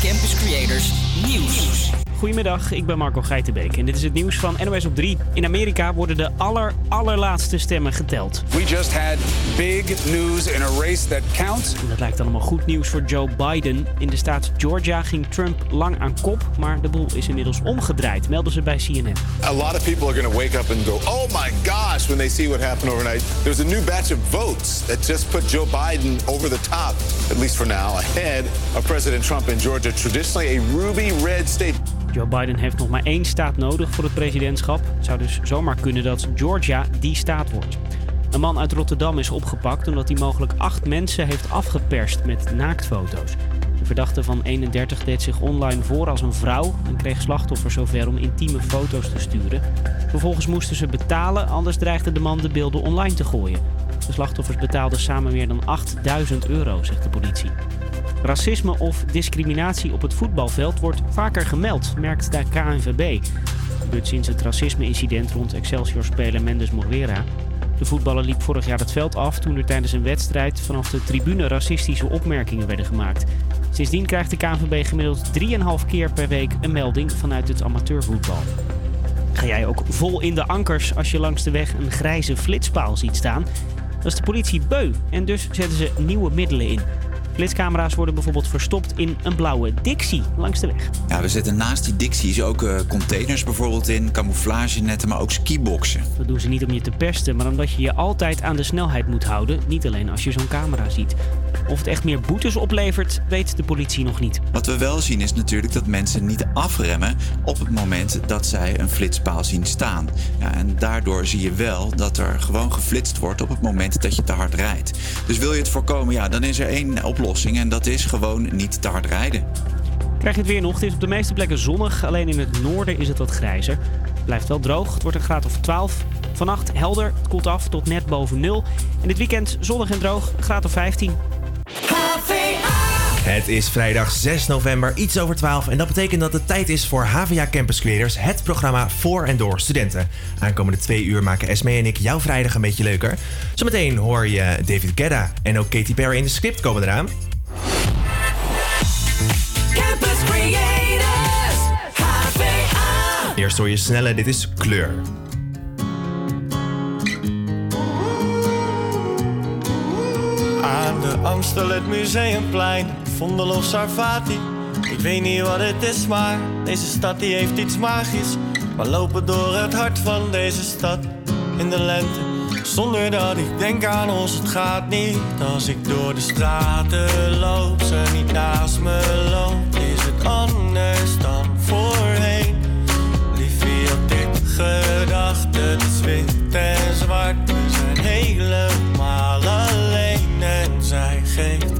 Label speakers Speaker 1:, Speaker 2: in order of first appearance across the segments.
Speaker 1: Campus Creators Nieuws.
Speaker 2: Goedemiddag, ik ben Marco Geitenbeek en dit is het nieuws van NOS op 3. In Amerika worden de aller, allerlaatste stemmen geteld.
Speaker 3: We just had big news in a race that counts.
Speaker 2: En dat lijkt allemaal goed nieuws voor Joe Biden. In de staat Georgia ging Trump lang aan kop, maar de boel is inmiddels omgedraaid, melden ze bij CNN.
Speaker 4: A lot of people are going to wake up and go, oh my gosh, when they see what happened overnight. There's a new batch of votes that just put Joe Biden over the top, at least for now, ahead of President Trump in Georgia, traditionally a ruby red state.
Speaker 2: Joe Biden heeft nog maar één staat nodig voor het presidentschap. Het zou dus zomaar kunnen dat Georgia die staat wordt. Een man uit Rotterdam is opgepakt omdat hij mogelijk acht mensen heeft afgeperst met naaktfoto's. Verdachte van 31 deed zich online voor als een vrouw en kreeg slachtoffers zover om intieme foto's te sturen. Vervolgens moesten ze betalen, anders dreigde de man de beelden online te gooien. De slachtoffers betaalden samen meer dan 8000 euro, zegt de politie. Racisme of discriminatie op het voetbalveld wordt vaker gemeld, merkt de KNVB. Dat gebeurt sinds het racisme-incident rond Excelsior-speler Mendes Morera. De voetballer liep vorig jaar het veld af toen er tijdens een wedstrijd vanaf de tribune racistische opmerkingen werden gemaakt. Sindsdien krijgt de KNVB gemiddeld 3,5 keer per week een melding vanuit het amateurvoetbal. Ga jij ook vol in de ankers als je langs de weg een grijze flitspaal ziet staan? Dat is de politie beu en dus zetten ze nieuwe middelen in. Flitscamera's worden bijvoorbeeld verstopt in een blauwe Dixie langs de weg.
Speaker 5: Ja, we zetten naast die Dixies ook uh, containers bijvoorbeeld in, camouflagenetten, maar ook skiboxen.
Speaker 2: Dat doen ze niet om je te pesten, maar omdat je je altijd aan de snelheid moet houden. Niet alleen als je zo'n camera ziet. Of het echt meer boetes oplevert, weet de politie nog niet.
Speaker 5: Wat we wel zien is natuurlijk dat mensen niet afremmen op het moment dat zij een flitspaal zien staan. Ja, en daardoor zie je wel dat er gewoon geflitst wordt op het moment dat je te hard rijdt. Dus wil je het voorkomen, ja, dan is er één oplossing en dat is gewoon niet te hard rijden.
Speaker 2: Krijg je het weer nog? Het is op de meeste plekken zonnig, alleen in het noorden is het wat grijzer. Het blijft wel droog, het wordt een graad of 12. Vannacht helder, het koelt af tot net boven nul. En dit weekend zonnig en droog, een graad of 15.
Speaker 6: Het is vrijdag 6 november, iets over 12. En dat betekent dat het tijd is voor HVA Campus Creators, het programma voor en door studenten. Aankomende twee uur maken Esme en ik jouw vrijdag een beetje leuker. Zometeen hoor je David Guetta en ook Katy Perry in de script komen eraan.
Speaker 7: Creators, HVA.
Speaker 6: Eerst hoor je snelle, dit is Kleur.
Speaker 8: Aan de Amstel, het Museumplein, Vondel of Sarvati. Ik weet niet wat het is, maar deze stad die heeft iets magisch. We lopen door het hart van deze stad in de lente. Zonder dat ik denk aan ons, het gaat niet. Als ik door de straten loop, ze niet naast me loopt, anders dan voorheen. Liefie had dit gedacht, het en zwart. We zijn helemaal alleen en zij geeft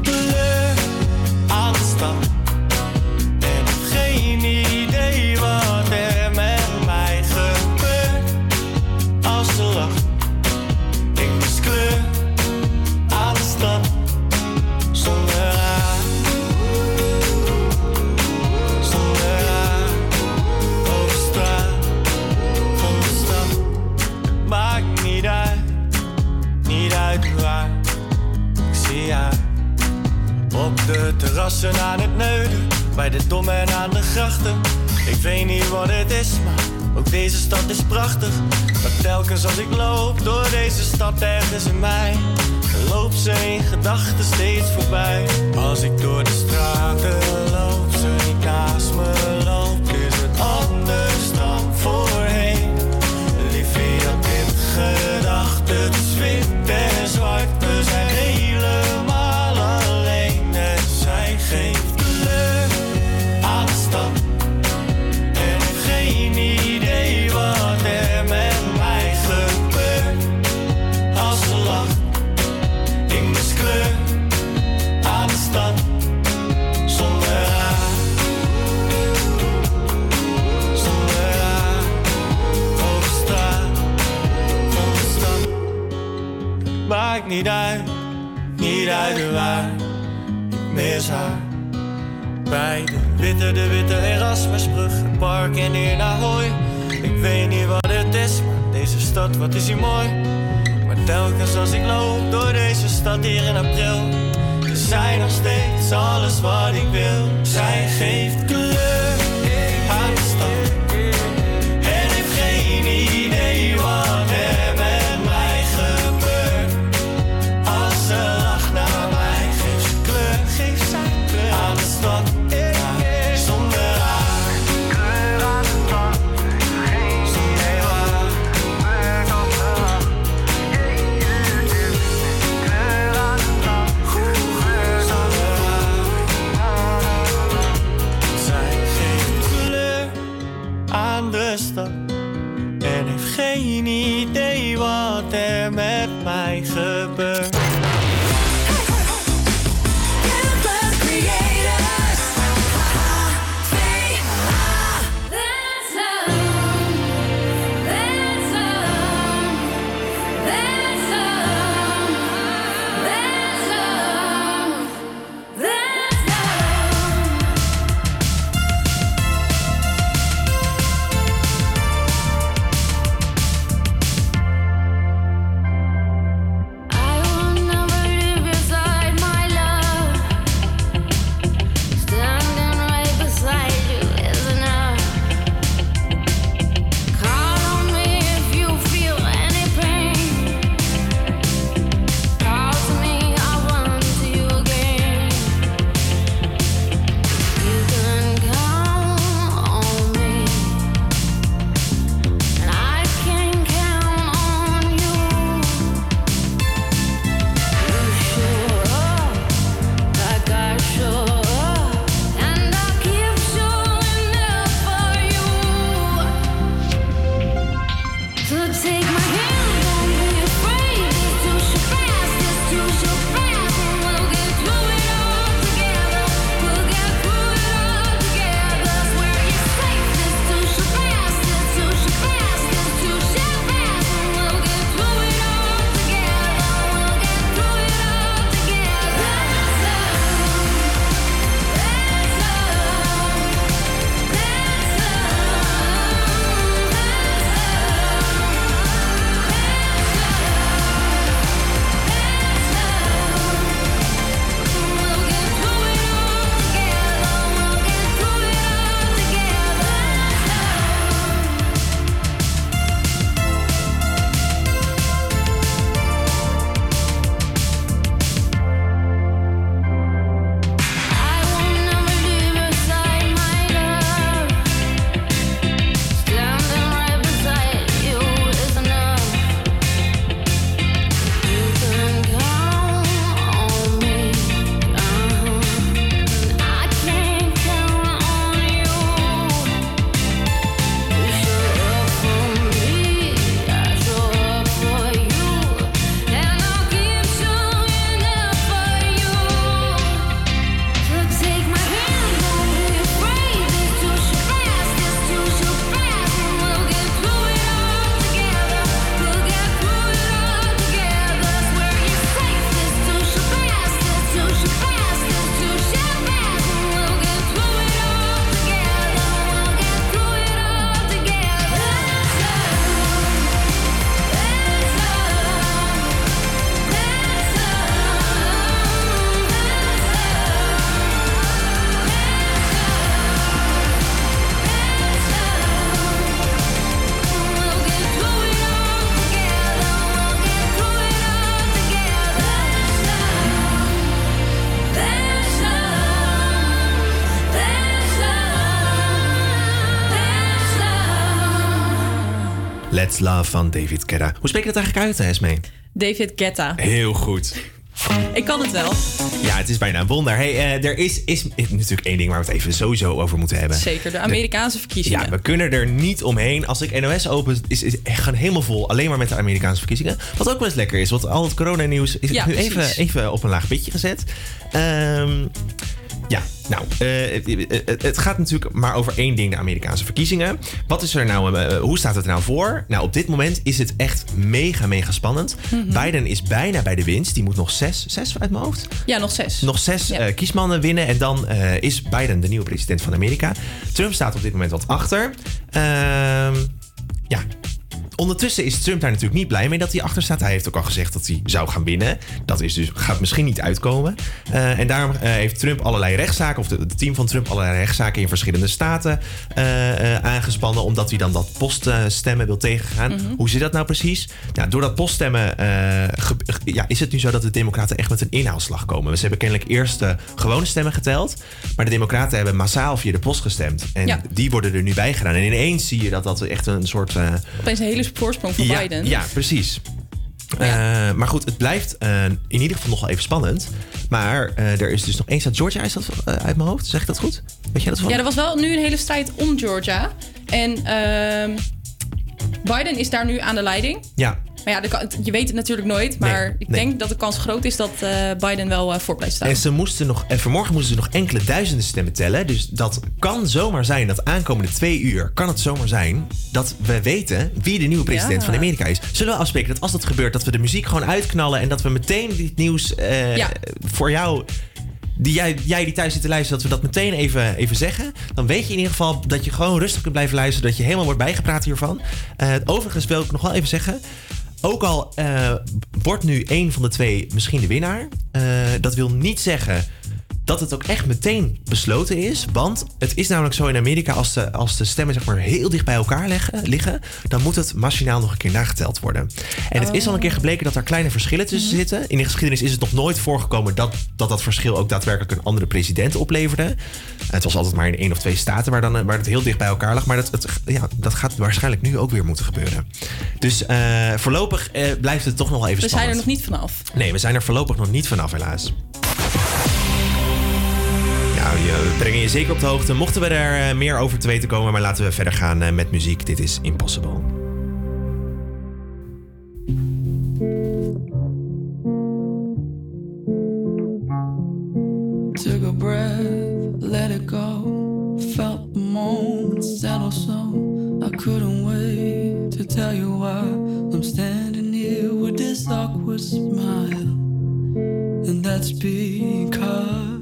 Speaker 8: de terrassen aan het neuden, bij de dom en aan de grachten. Ik weet niet wat het is, maar ook deze stad is prachtig. Maar telkens als ik loop door deze stad ergens in mij, loopt ze in gedachten steeds voorbij. Als ik door de straten loop, ze niet naast me loopt, is het anders dan voorheen. Liefie had dit gedacht, niet uit, niet uit waar. Ik mis haar. Bij de witte, de witte Erasmusbrug, het park en hier naar Hooi. Ik weet niet wat het is, maar deze stad, wat is hier mooi. Maar telkens als ik loop door deze stad hier in april, is zij nog steeds
Speaker 7: alles wat ik wil. Zij geeft kleur
Speaker 9: Love
Speaker 6: van David Guetta. Hoe spreek je dat eigenlijk uit, Esmee?
Speaker 10: David Guetta.
Speaker 6: Heel goed.
Speaker 10: Ik kan het wel.
Speaker 6: Ja, het is bijna een wonder. Hey, eh, er is, is, is natuurlijk één ding waar we het even sowieso over moeten hebben.
Speaker 10: Zeker, de Amerikaanse verkiezingen.
Speaker 6: Ja, we kunnen er niet omheen. Als ik NOS open, is, is echt gewoon helemaal vol. Alleen maar met de Amerikaanse verkiezingen. Wat ook wel eens lekker is, want al het coronanieuws is
Speaker 10: Ja,
Speaker 6: nu even, even op een laag pitje gezet. Ehm, ja, nou, eh, het, het- gaat natuurlijk maar over één ding, de Amerikaanse verkiezingen. Wat is er nou, eh, hoe staat het er nou voor? Nou, op dit moment is het echt mega, mega spannend.
Speaker 10: Mhm.
Speaker 6: Biden is bijna bij de winst. Die moet nog zes, zes uit mijn hoofd?
Speaker 10: Ja, nog zes.
Speaker 6: Nog zes
Speaker 10: Ja.
Speaker 6: eh, kiesmannen winnen en dan eh, is Biden de nieuwe president van Amerika. Trump staat op dit moment wat achter. Ehm, ja, ondertussen is Trump daar natuurlijk niet blij mee dat hij achter staat. Hij heeft ook al gezegd dat hij zou gaan winnen. Dat is dus, gaat misschien niet uitkomen. Eh, en daarom eh, heeft Trump allerlei rechtszaken, of het team van Trump allerlei rechtszaken in verschillende staten eh, aangespannen. Omdat hij dan dat poststemmen wil tegengaan.
Speaker 10: Mhm.
Speaker 6: Hoe zit dat nou precies? Nou, door dat poststemmen ja, is het nu zo dat de Democraten echt met een inhaalslag komen. Ze hebben kennelijk eerst de gewone stemmen geteld. Maar de Democraten hebben massaal via de post gestemd. En
Speaker 10: Ja.
Speaker 6: die worden er nu bij gedaan. En ineens zie je dat dat echt een soort.
Speaker 10: Opeens een hele voorsprong voor
Speaker 6: ja,
Speaker 10: Biden.
Speaker 6: Ja, precies. Eh, maar goed, het blijft eh, in ieder geval nog wel even spannend. Maar eh, er is dus nog één staat. Georgia is dat uit mijn hoofd. Zeg ik dat goed? Weet jij dat van?
Speaker 10: Ja, er was wel nu een hele strijd om Georgia. En ehm, Biden is daar nu aan de leiding.
Speaker 6: Ja.
Speaker 10: Maar ja, de je weet het natuurlijk nooit. Maar
Speaker 6: Nee,
Speaker 10: ik
Speaker 6: nee.
Speaker 10: denk dat de kans groot is dat eh, Biden wel eh, voor blijft staan.
Speaker 6: En ze moesten nog, en vanmorgen moesten ze nog enkele duizenden stemmen tellen. Dus dat kan zomaar zijn dat aankomende twee uur kan het zomaar zijn dat we weten wie de nieuwe president
Speaker 10: Ja.
Speaker 6: van Amerika is. Zullen we afspreken dat als dat gebeurt, dat we de muziek gewoon uitknallen en dat we meteen dit nieuws eh,
Speaker 10: Ja.
Speaker 6: voor jou. Die jij, jij die thuis zit te luisteren, dat we dat meteen even, even zeggen. Dan weet je in ieder geval dat je gewoon rustig kunt blijven luisteren. Dat je helemaal wordt bijgepraat hiervan. Eh, overigens wil ik nog wel even zeggen. Ook al eh, wordt nu één van de twee misschien de winnaar. eh, dat wil niet zeggen dat het ook echt meteen besloten is. Want het is namelijk zo in Amerika, als de, als de stemmen zeg maar heel dicht bij elkaar leggen, liggen, dan moet het machinaal nog een keer nageteld worden. En het is al een keer gebleken dat er kleine verschillen tussen zitten. In de geschiedenis is het nog nooit voorgekomen dat dat, dat verschil ook daadwerkelijk een andere president opleverde. Het was altijd maar in één of twee staten waar, dan, eh, waar het heel dicht bij elkaar lag. Maar dat, het, ja, dat gaat waarschijnlijk nu ook weer moeten gebeuren. Dus eh, voorlopig eh, blijft het toch nog wel even
Speaker 10: We zijn er nog niet vanaf.
Speaker 6: Nee, we zijn er voorlopig nog niet vanaf, helaas. Ja, we brengen je zeker op de hoogte. Mochten we er eh, meer over te weten komen, maar laten we verder gaan eh, met muziek. Dit is Impossible.
Speaker 11: Took a breath, let it go. Felt the moment settle so I couldn't wait to tell you why I'm standing here with this awkward smile. And that's because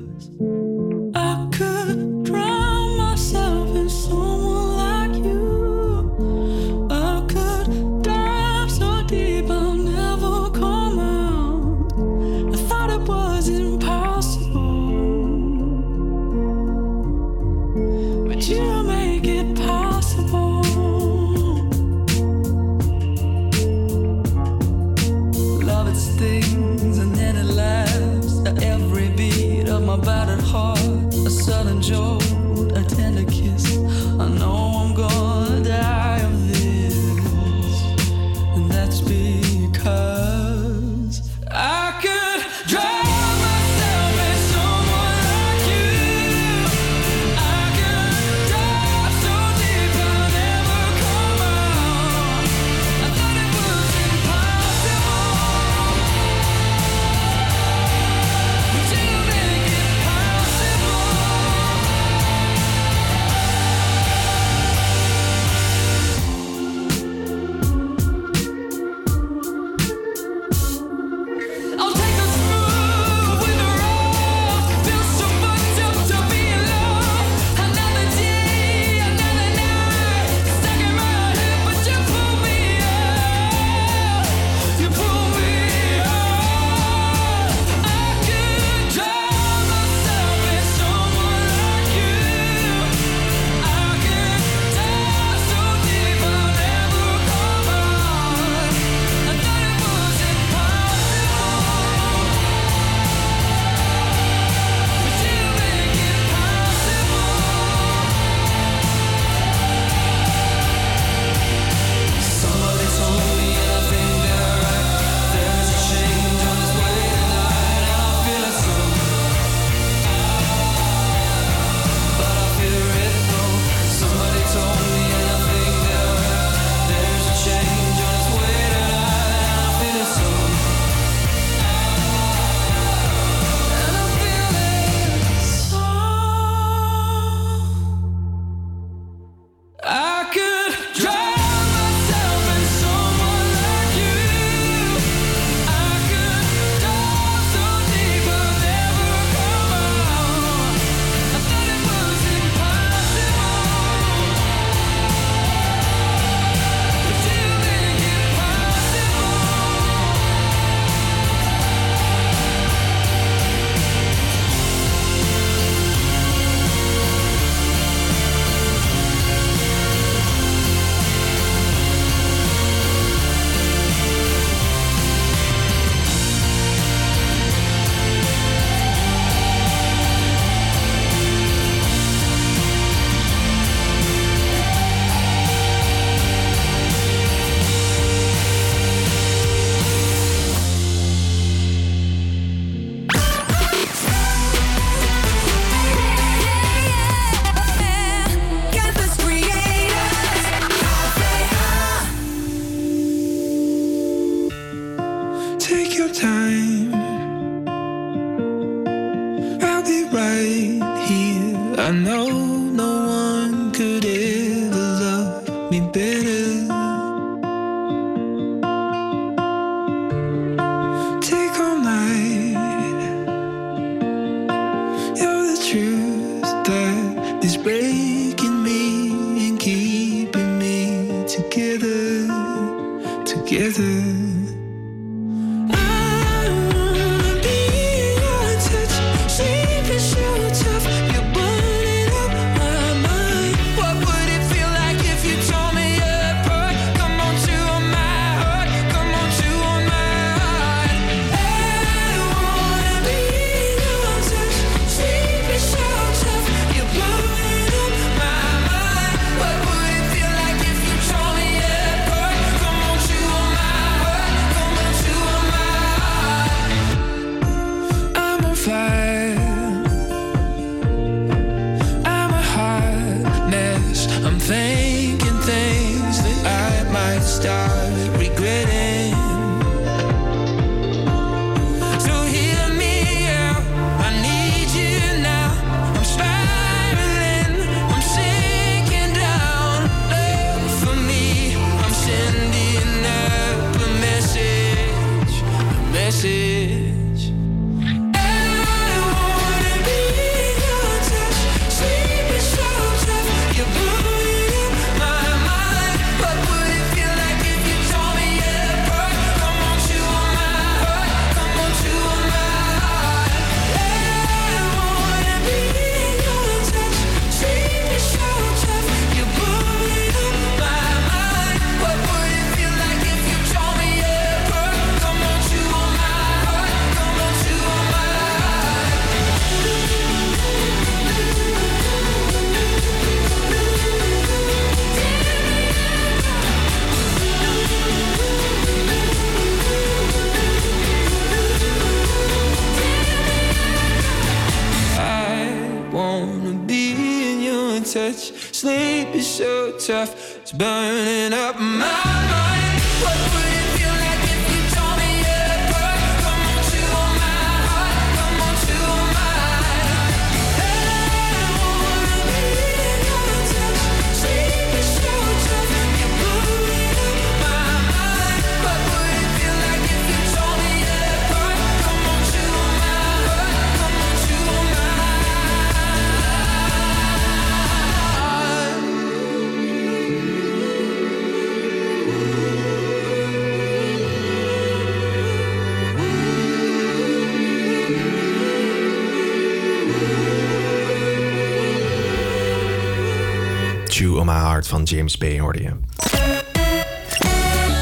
Speaker 6: Chew on My Heart van James Bay hoorde je.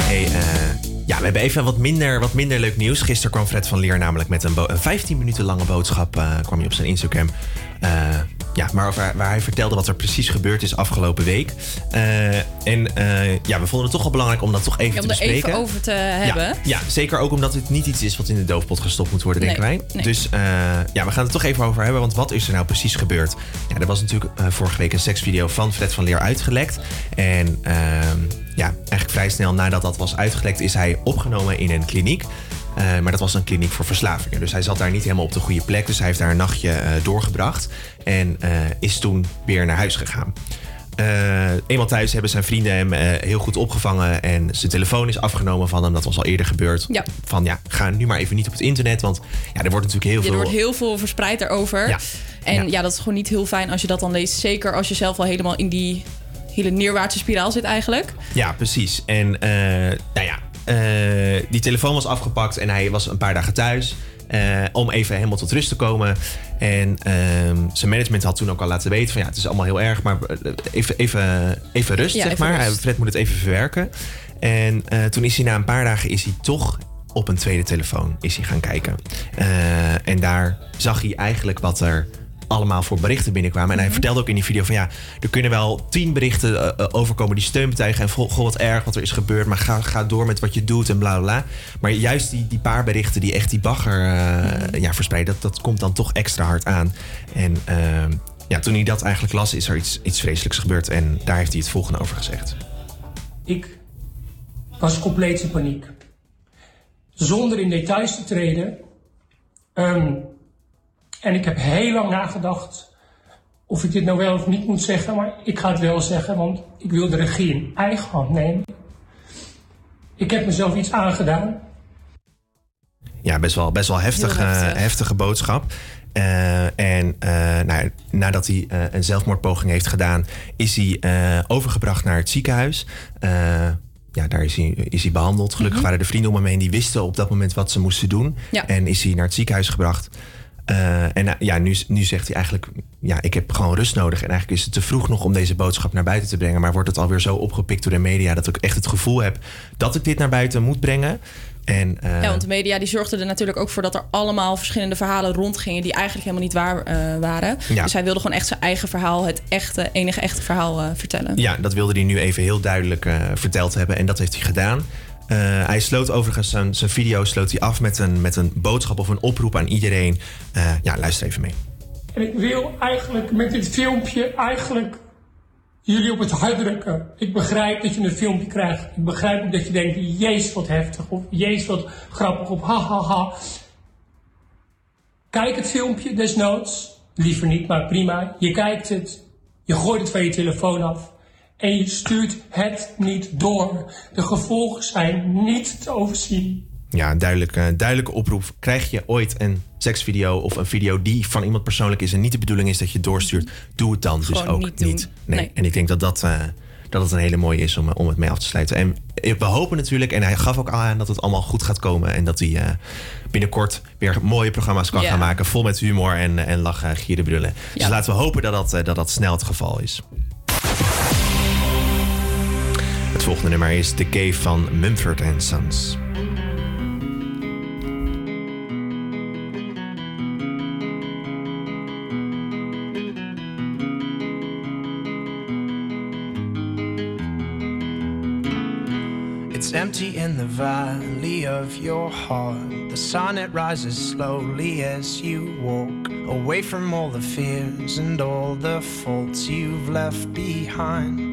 Speaker 6: Hey, eh, ja, we hebben even wat minder, wat minder leuk nieuws. Gisteren kwam Fred van Leer namelijk met een, een 15 minuten lange boodschap. eh, kwam hij op zijn Instagram. Eh, ja, maar over, waar hij vertelde wat er precies gebeurd is afgelopen week. Eh, en eh, ja, we vonden het toch wel belangrijk om dat toch even
Speaker 10: Ja, om
Speaker 6: te
Speaker 10: er
Speaker 6: bespreken.
Speaker 10: even over te hebben.
Speaker 6: Ja, ja, zeker ook omdat het niet iets is wat in de doofpot gestopt moet worden, denken
Speaker 10: Nee,
Speaker 6: wij.
Speaker 10: nee.
Speaker 6: Dus eh, ja, we gaan het toch even over hebben. Want wat is er nou precies gebeurd? Ja, er was natuurlijk vorige week een seksvideo van Fred van Leer uitgelekt. En ehm, ja, eigenlijk vrij snel nadat dat was uitgelekt, is hij opgenomen in een kliniek. Eh, maar dat was een kliniek voor verslavingen. Dus hij zat daar niet helemaal op de goede plek. Dus hij heeft daar een nachtje eh, doorgebracht. En eh, is toen weer naar huis gegaan. Eenmaal thuis hebben zijn vrienden hem heel goed opgevangen. En zijn telefoon is afgenomen van hem. Dat was al eerder gebeurd.
Speaker 10: Ja.
Speaker 6: Van ja, ga nu maar even niet op het internet. Want ja, er wordt natuurlijk heel veel.
Speaker 10: er wordt heel veel verspreid daarover.
Speaker 6: Ja.
Speaker 10: En
Speaker 6: Ja.
Speaker 10: ja. dat is gewoon niet heel fijn als je dat dan leest. Zeker als je zelf al helemaal in die hele neerwaartse spiraal zit eigenlijk.
Speaker 6: Ja, precies. En eh, nou ja, die telefoon was afgepakt en hij was een paar dagen thuis. eh, om even helemaal tot rust te komen. En ehm, zijn management had toen ook al laten weten van ja, het is allemaal heel erg, maar eh, even, even, even rust,
Speaker 10: Ja,
Speaker 6: zeg
Speaker 10: even
Speaker 6: maar.
Speaker 10: rust.
Speaker 6: Fred moet het even verwerken. En eh, toen is hij na een paar dagen is hij toch op een tweede telefoon is hij gaan kijken. Eh, en daar zag hij eigenlijk wat er allemaal voor berichten binnenkwamen. En hij
Speaker 10: Mhm.
Speaker 6: vertelde ook in die video van ja, er kunnen wel tien berichten eh, eh, overkomen die steun betuigen. En goh, wat erg wat er is gebeurd. Maar ga, ga door met wat je doet en bla bla bla. Maar juist die, die paar berichten die echt die bagger eh, ja, verspreiden, dat, dat komt dan toch extra hard aan. En ehm, ja, toen hij dat eigenlijk las, is er iets, iets vreselijks gebeurd. En daar heeft hij het volgende over gezegd.
Speaker 12: Ik was compleet in paniek. Zonder in details te treden. ehm, En ik heb heel lang nagedacht of ik dit nou wel of niet moet zeggen, maar ik ga het wel zeggen, want ik wil de regie in eigen hand nemen. Ik heb mezelf iets aangedaan.
Speaker 6: Ja, best wel, best wel heftig,
Speaker 12: Heel heftig.
Speaker 6: eh, heftige boodschap. Eh, en eh, nou, nadat hij een zelfmoordpoging heeft gedaan, is hij eh, overgebracht naar het ziekenhuis. Eh, ja, daar is hij, is hij behandeld. Gelukkig
Speaker 10: Mhm.
Speaker 6: waren er vrienden om hem heen die wisten op dat moment wat ze moesten doen.
Speaker 10: Ja.
Speaker 6: En is hij naar het ziekenhuis gebracht. Eh, en eh, ja, nu, nu zegt hij eigenlijk, ja, ik heb gewoon rust nodig. En eigenlijk is het te vroeg nog om deze boodschap naar buiten te brengen. Maar wordt het alweer zo opgepikt door de media dat ik echt het gevoel heb dat ik dit naar buiten moet brengen. En, eh,
Speaker 10: Ja, want de media die zorgden er natuurlijk ook voor dat er allemaal verschillende verhalen rondgingen die eigenlijk helemaal niet waar eh, waren.
Speaker 6: Ja.
Speaker 10: Dus hij wilde gewoon echt zijn eigen verhaal, het echte, enige echte verhaal vertellen.
Speaker 6: Ja, dat wilde hij nu even heel duidelijk verteld hebben. En dat heeft hij gedaan. Eh, hij sloot overigens zijn, zijn video sloot hij af met een, met een boodschap of een oproep aan iedereen. Eh, ja, luister even mee.
Speaker 12: En ik wil eigenlijk met dit filmpje eigenlijk jullie op het hart drukken. Ik begrijp dat je een filmpje krijgt. Ik begrijp ook dat je denkt, jezus wat heftig. Of jezus wat grappig. Of ha ha ha. Kijk het filmpje desnoods. Liever niet, maar prima. Je kijkt het. Je gooit het van je telefoon af. En je stuurt het niet door. De gevolgen zijn niet te overzien.
Speaker 6: Ja, een duidelijke, duidelijke oproep. Krijg je ooit een seksvideo of een video die van iemand persoonlijk is en niet de bedoeling is dat je doorstuurt, doe het dan dus ook
Speaker 10: niet.
Speaker 6: Nee.
Speaker 10: Nee.
Speaker 6: En ik denk dat dat, eh, dat het een hele mooie is om, om het mee af te sluiten. En we hopen natuurlijk, en hij gaf ook al aan dat het allemaal goed gaat komen en dat hij eh, binnenkort weer mooie programma's kan gaan maken, vol met humor en, en lachen, gieren, brullen. Dus laten we hopen dat dat, eh, dat dat snel het geval is. Volgende nummer is The Cave van Mumford Sons.
Speaker 13: It's empty in the valley of your heart. The sun it rises slowly as you walk away from all the fears and all the faults you've left behind.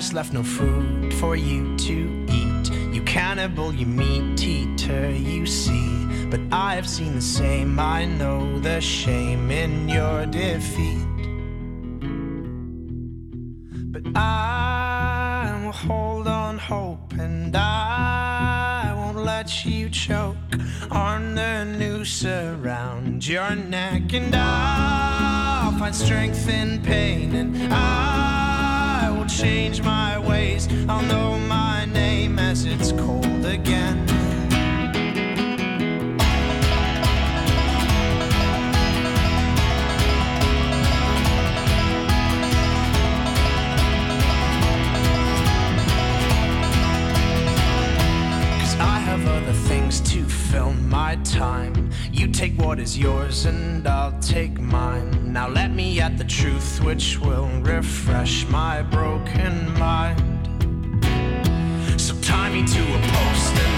Speaker 13: Harvest left no food for you to eat. You cannibal, you meat eater, you see. But I have seen the same. I know the shame in your defeat. But I will hold on hope and I won't let you choke on the noose around your neck. And I'll find strength in pain and I change my ways. I'll know my name as it's cold again. Cause I have other things to fill my time. You take what is yours and I'll take mine. Now let me at the truth which will refresh my broken mind. So tie me to a post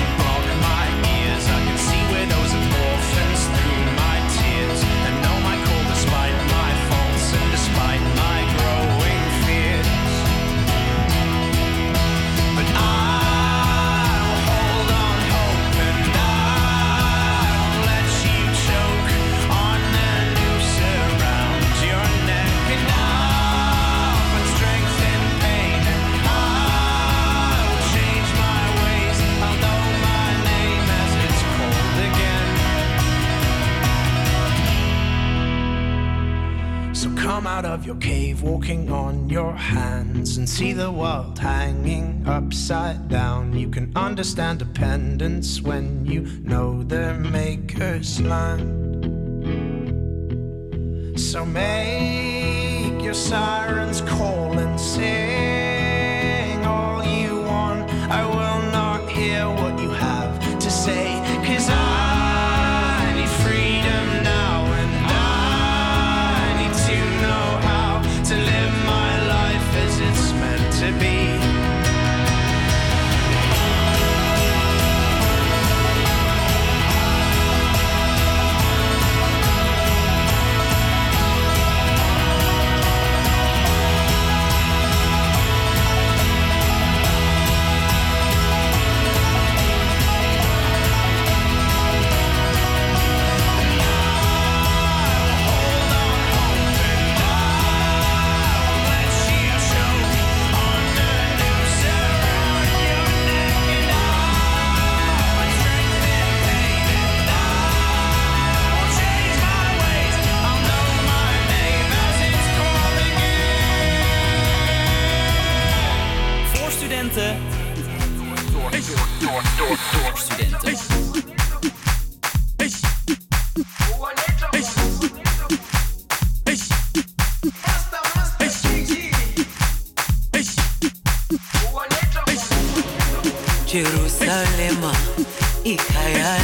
Speaker 13: out of your cave, walking on your hands, and see the world hanging upside down. You can understand dependence when you know their maker's land. So make your sirens call
Speaker 14: Ipanema y
Speaker 6: Cayala.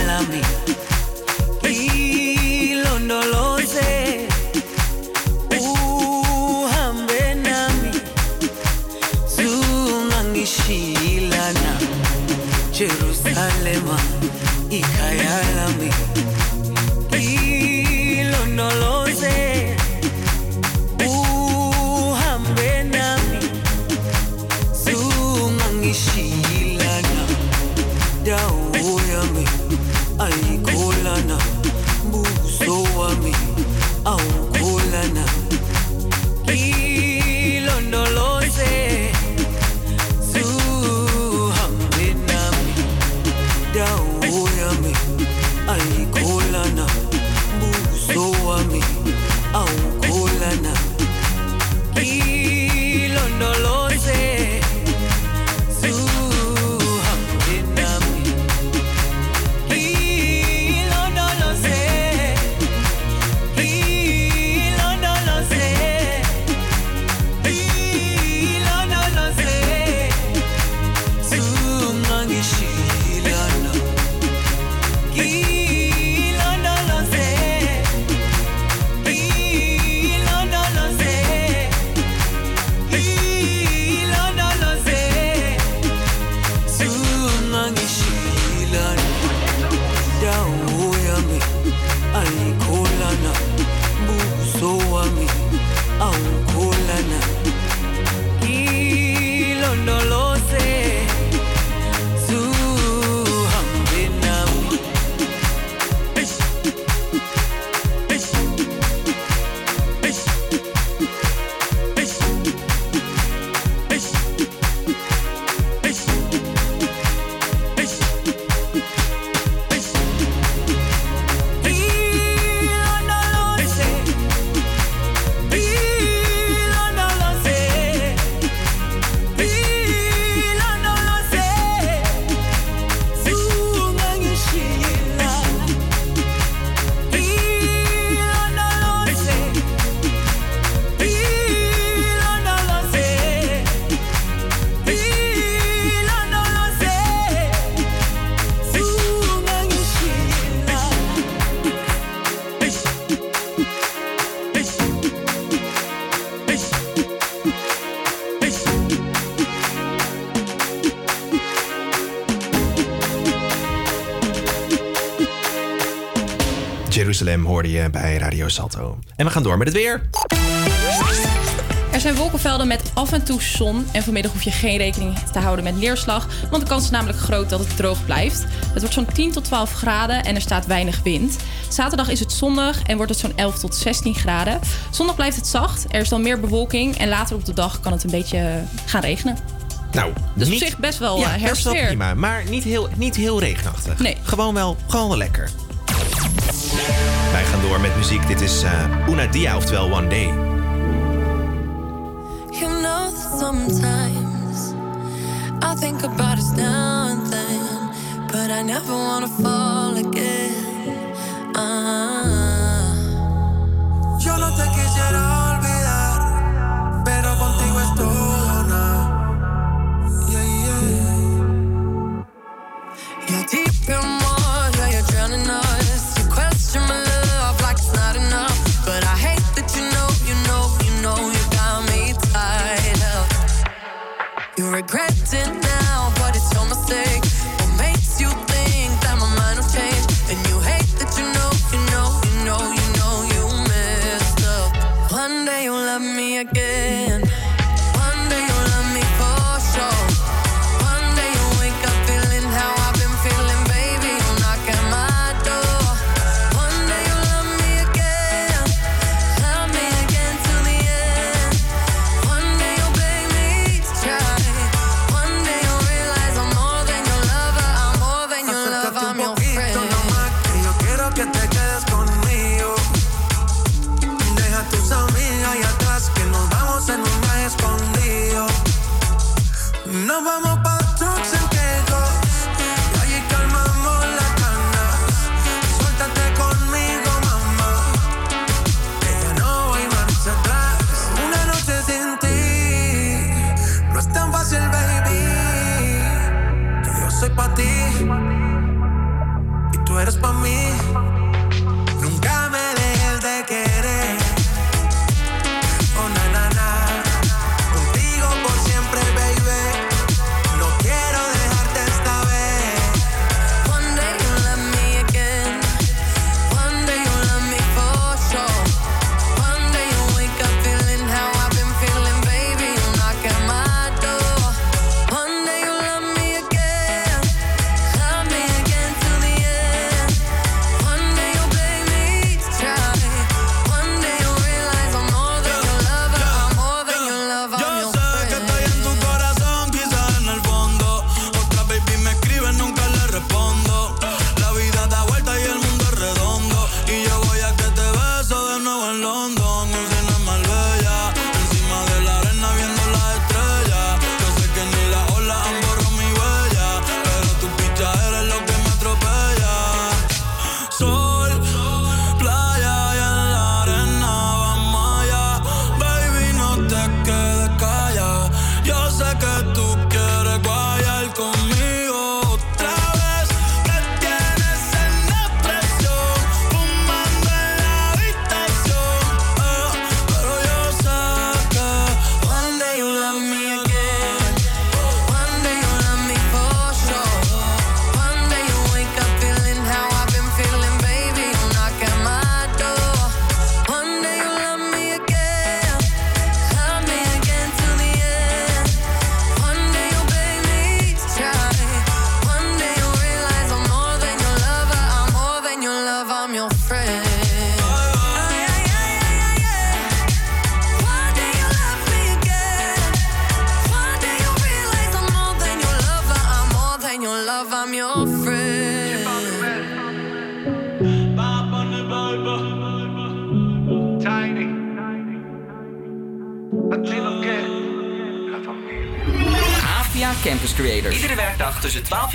Speaker 6: Hoorde je bij Radio Salto. En we gaan door met het weer.
Speaker 10: Er zijn wolkenvelden met af en toe zon. En vanmiddag hoef je geen rekening te houden met neerslag. Want de kans is namelijk groot dat het droog blijft. Het wordt zo'n 10 tot 12 graden en er staat weinig wind. Zaterdag is het zonnig en wordt het zo'n 11 tot 16 graden. Zondag blijft het zacht. Er is dan meer bewolking. En later op de dag kan het een beetje gaan regenen.
Speaker 6: Nou,
Speaker 10: Dus
Speaker 6: niet-
Speaker 10: op zich best wel
Speaker 6: ja,
Speaker 10: eh, herfstweer.
Speaker 6: prima. Maar niet heel, niet heel regenachtig.
Speaker 10: Nee.
Speaker 6: Gewoon wel, gewoon wel lekker. Door met muziek. Dit is eh Una Dia, oftewel One Day.
Speaker 7: You know that sometimes I think about us now and then, but I never wanna fall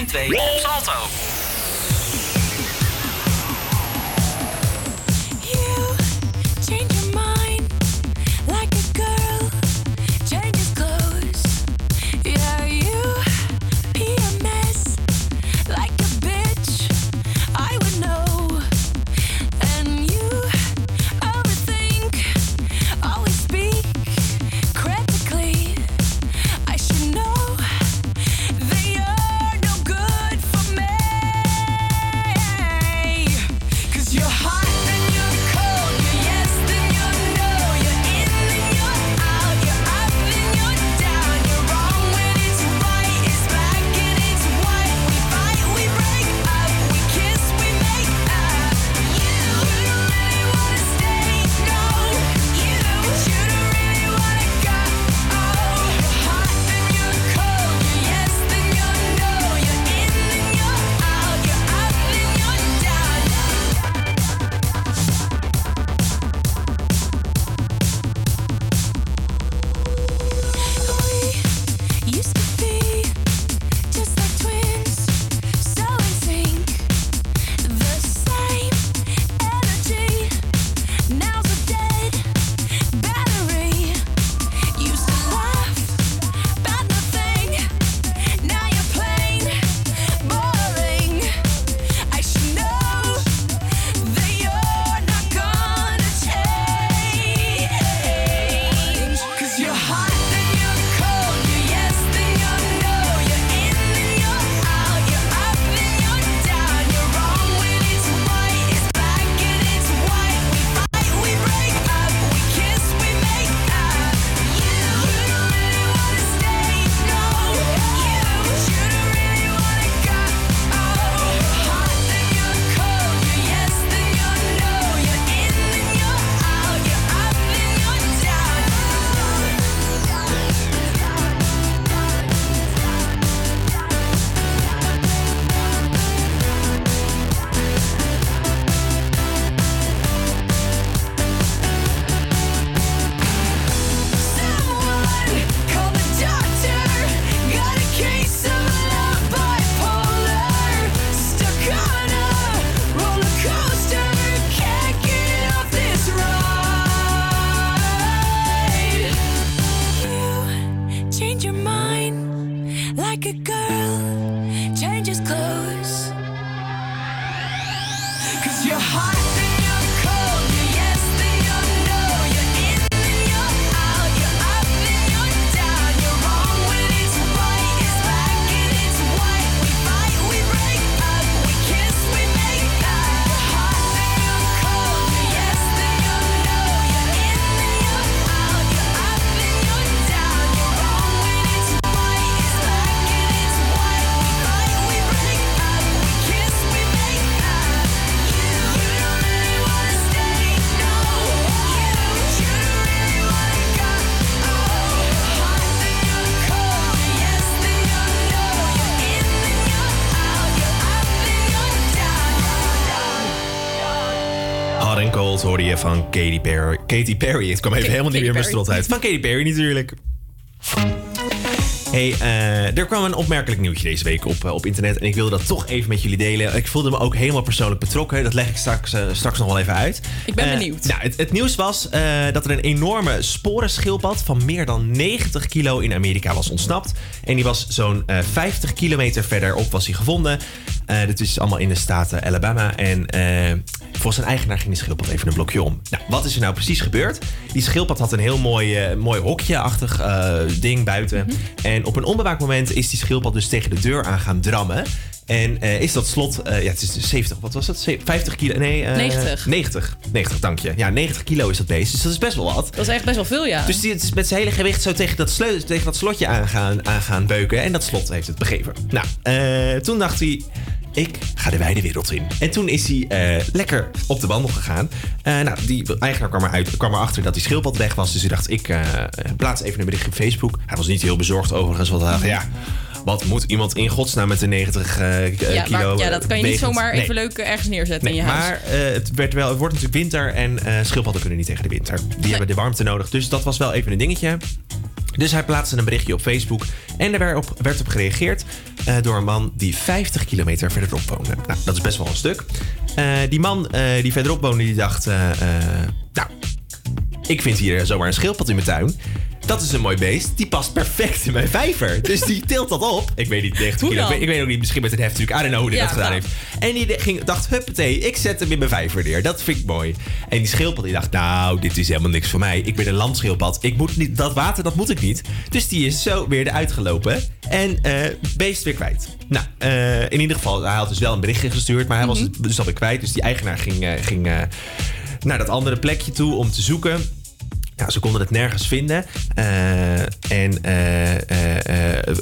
Speaker 7: tussen 12 en 2 op Salto.
Speaker 6: Van Katy Perry. Katy Perry, het kwam even helemaal niet meer mijn
Speaker 10: Perry.
Speaker 6: strot uit. Van Katy Perry natuurlijk. Hey, eh, er kwam een opmerkelijk nieuwtje deze week op, eh, op internet. En ik wilde dat toch even met jullie delen. Ik voelde me ook helemaal persoonlijk betrokken. Dat leg ik straks, eh, straks nog wel even uit.
Speaker 10: Ik ben benieuwd.
Speaker 6: nou, het, het nieuws was dat er een enorme sporenschildpad van meer dan 90 kilo in Amerika was ontsnapt. En die was zo'n eh, 50 kilometer verderop was hij gevonden. Dit is allemaal in de staat eh, Alabama. En eh, volgens zijn eigenaar ging die schildpad even een blokje om. Nou, wat is er nou precies gebeurd? Die schildpad had een heel mooi, eh, mooi hokje-achtig eh, ding buiten. En op een onbewaakt moment is die schildpad dus tegen de deur aan gaan drammen. En eh, is dat slot, ja, het is dus 70, wat was dat? Ze- 50 kilo? Nee, eh,
Speaker 10: 90.
Speaker 6: 90. 90, dank je. Ja, 90 kilo is dat beest, dus dat is best wel wat.
Speaker 10: Dat is echt best wel veel, ja.
Speaker 6: Dus die het is met zijn hele gewicht zo tegen dat, tegen dat slotje aan gaan, aan gaan beuken. En dat slot heeft het begeven. Nou, toen dacht hij... Ik ga de wijde wereld in. En toen is hij eh, lekker op de wandel gegaan. Eh, nou, die eigenaar kwam, eruit, kwam erachter dat die schildpad weg was. Dus hij dacht, ik eh, plaats even een berichtje op Facebook. Hij was niet heel bezorgd overigens, want hij dacht, ja... wat moet iemand in godsnaam met een 90 eh, k-
Speaker 10: ja,
Speaker 6: kilo
Speaker 10: maar, ja, dat kan je niet zomaar
Speaker 6: Nee.
Speaker 10: even leuk ergens neerzetten
Speaker 6: Nee,
Speaker 10: in je huis.
Speaker 6: maar het, werd wel, het wordt natuurlijk winter en schildpadden kunnen niet tegen de winter. Die hebben de warmte nodig, dus dat was wel even een dingetje. Dus hij plaatste een berichtje op Facebook en er werd op, gereageerd eh, door een man die 50 kilometer verderop woonde. Nou, dat is best wel een stuk. Eh, die man eh, die verderop woonde, die dacht, nou, ik vind hier zomaar een schildpad in mijn tuin. Dat is een mooi beest. Die past perfect in mijn vijver. Dus die tilt dat op. Ik weet niet, 90
Speaker 10: Hoe
Speaker 6: kilo. Ik weet, ik weet ook niet, misschien met een heft natuurlijk. I don't know hoe
Speaker 10: Ja,
Speaker 6: dat gedaan
Speaker 10: nou.
Speaker 6: heeft. En die ging, dacht, huppatee, ik zet hem in mijn vijver neer. Dat vind ik mooi. En die schildpad die dacht, nou, dit is helemaal niks voor mij. Ik ben een landschildpad. Ik moet niet, dat water, dat moet ik niet. Dus die is zo weer eruit gelopen. En eh beest weer kwijt. Nou, eh, in ieder geval, hij had dus wel een berichtje gestuurd. Maar hij was het dus alweer kwijt. Dus die eigenaar ging, eh, ging naar dat andere plekje toe om te zoeken. Ja, ze konden het nergens vinden. Eh, en eh, eh,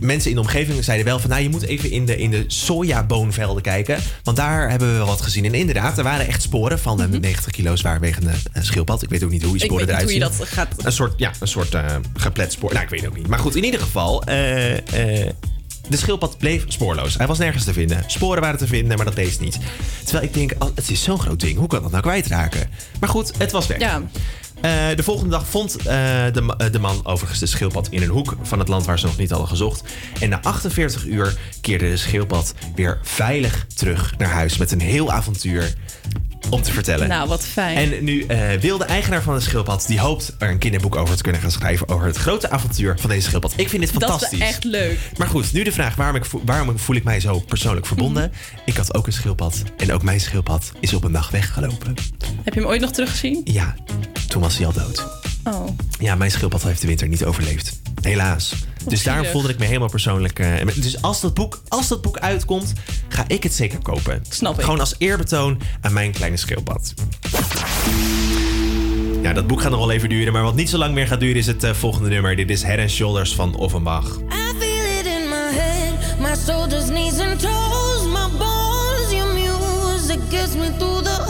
Speaker 6: mensen in de omgeving zeiden wel van... nou, je moet even in de, in de sojaboonvelden kijken. Want daar hebben we wel wat gezien. En inderdaad, er waren echt sporen van een 90 kilo zwaarwegende schildpad. Ik weet ook niet hoe die
Speaker 10: Mhm. Ik
Speaker 6: sporen
Speaker 10: weet niet
Speaker 6: eruit
Speaker 10: hoe je
Speaker 6: zien.
Speaker 10: dat gaat...
Speaker 6: Een soort, ja, een soort geplet spoor. Nou, ik weet het ook niet. Maar goed, in ieder geval... de schildpad bleef spoorloos. Hij was nergens te vinden. Sporen waren te vinden, maar dat beest niet. Terwijl ik denk, oh, het is zo'n groot ding. Hoe kan dat nou kwijtraken? Maar goed, het was weg.
Speaker 10: Ja.
Speaker 6: Eh, de volgende dag vond eh, de, eh, de man overigens de schildpad in een hoek van het land waar ze nog niet hadden gezocht. En na 48 uur keerde de schildpad weer veilig terug naar huis met een heel avontuur om te vertellen.
Speaker 10: Nou, wat fijn.
Speaker 6: En nu eh, wil de eigenaar van de schildpad, die hoopt er een kinderboek over te kunnen gaan schrijven over het grote avontuur van deze schildpad. Ik vind dit
Speaker 10: dat
Speaker 6: fantastisch.
Speaker 10: is echt leuk.
Speaker 6: Maar goed, nu de vraag waarom, ik, waarom voel ik mij zo persoonlijk verbonden?
Speaker 10: Mhm.
Speaker 6: Ik had ook een schildpad en ook mijn schildpad is op een dag weggelopen.
Speaker 10: Heb je hem ooit nog teruggezien?
Speaker 6: Ja, toen was hij al dood.
Speaker 10: Oh.
Speaker 6: Ja, mijn schildpad heeft de winter niet overleefd. Helaas. Dus daarom voelde ik me helemaal persoonlijk. eh, dus als dat, boek, als dat boek uitkomt, ga ik het zeker kopen.
Speaker 10: Snap ik.
Speaker 6: Gewoon als eerbetoon aan mijn kleine schildpad. Ja, dat boek gaat nog wel even duren, maar wat niet zo lang meer gaat duren is het eh, volgende nummer. Dit is Head and Shoulders van Offenbach.
Speaker 7: I feel it in my head, my shoulders, knees, and toes, my bones. Your music gets me through the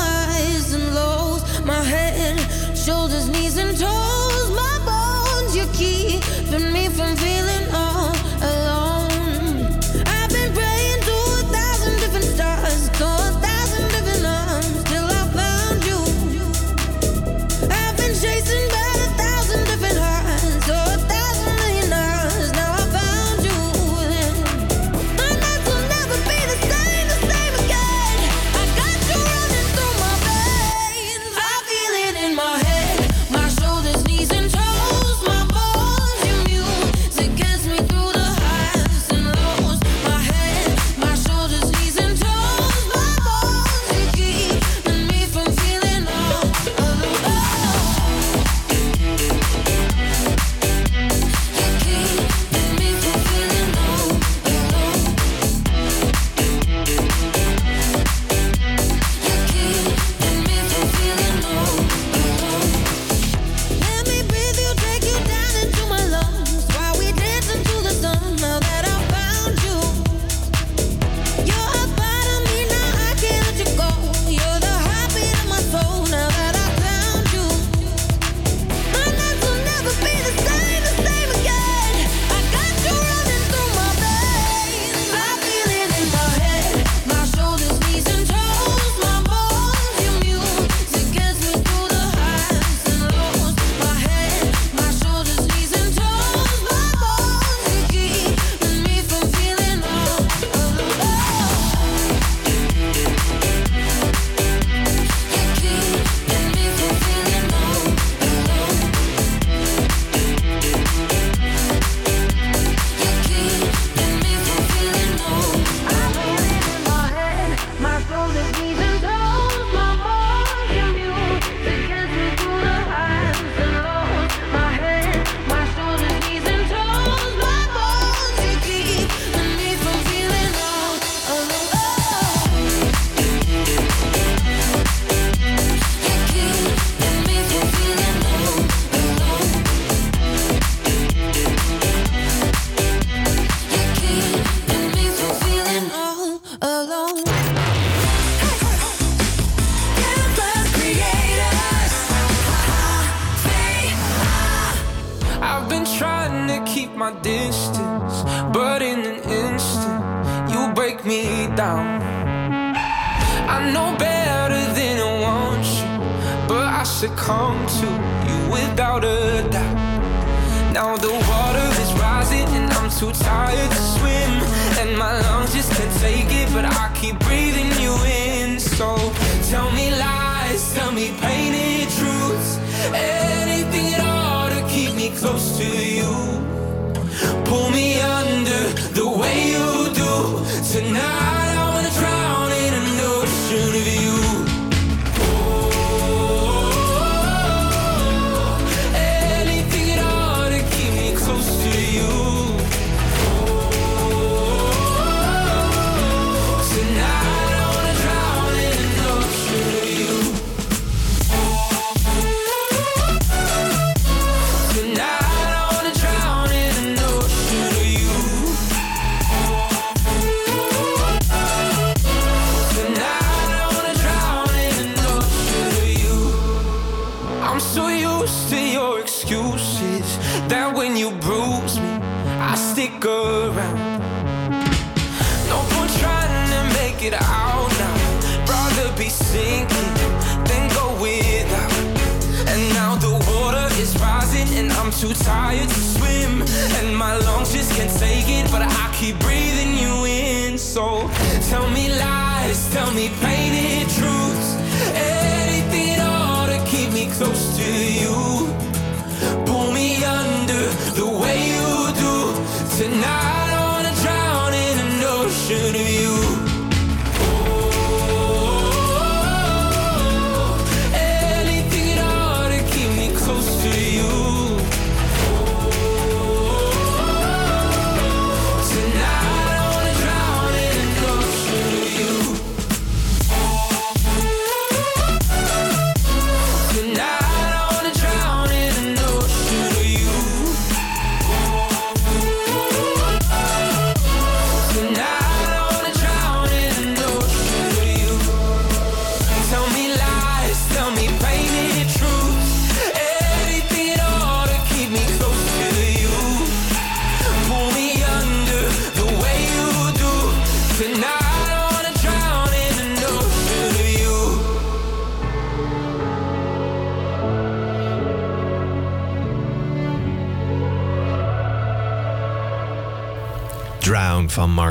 Speaker 11: close you.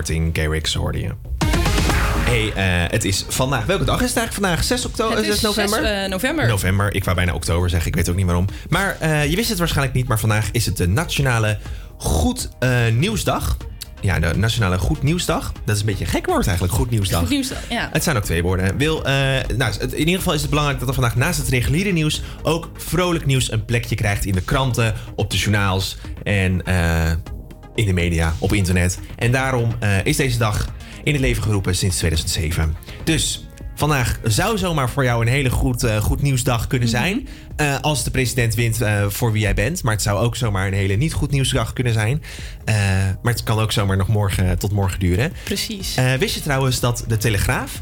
Speaker 6: Martin Garrix hoorde je. Hey, eh, het is vandaag. Welke dag is het eigenlijk vandaag? 6 oktober?
Speaker 10: Het is
Speaker 6: 6 november?
Speaker 10: 6, eh, november.
Speaker 6: November. Ik wou bijna oktober zeggen. Ik weet ook niet waarom. Maar eh, je wist het waarschijnlijk niet. Maar vandaag is het de Nationale Goed Nieuwsdag. Ja, de Nationale Goed Nieuwsdag. Dat is een beetje een gek woord eigenlijk. Goed Nieuwsdag.
Speaker 10: Goed nieuws dan, ja.
Speaker 6: Het zijn ook twee woorden. Wil, nou, in ieder geval is het belangrijk dat er vandaag naast het reguliere nieuws ook vrolijk nieuws een plekje krijgt in de kranten, op de journaals en in de media, op internet. En daarom eh, is deze dag in het leven geroepen sinds 2007. Dus vandaag zou zomaar voor jou een hele goed, eh, goed nieuwsdag kunnen zijn. eh, als de president wint voor wie jij bent. Maar het zou ook zomaar een hele niet goed nieuwsdag kunnen zijn. Maar het kan ook zomaar nog morgen tot morgen duren.
Speaker 10: Precies.
Speaker 6: Wist je trouwens dat de Telegraaf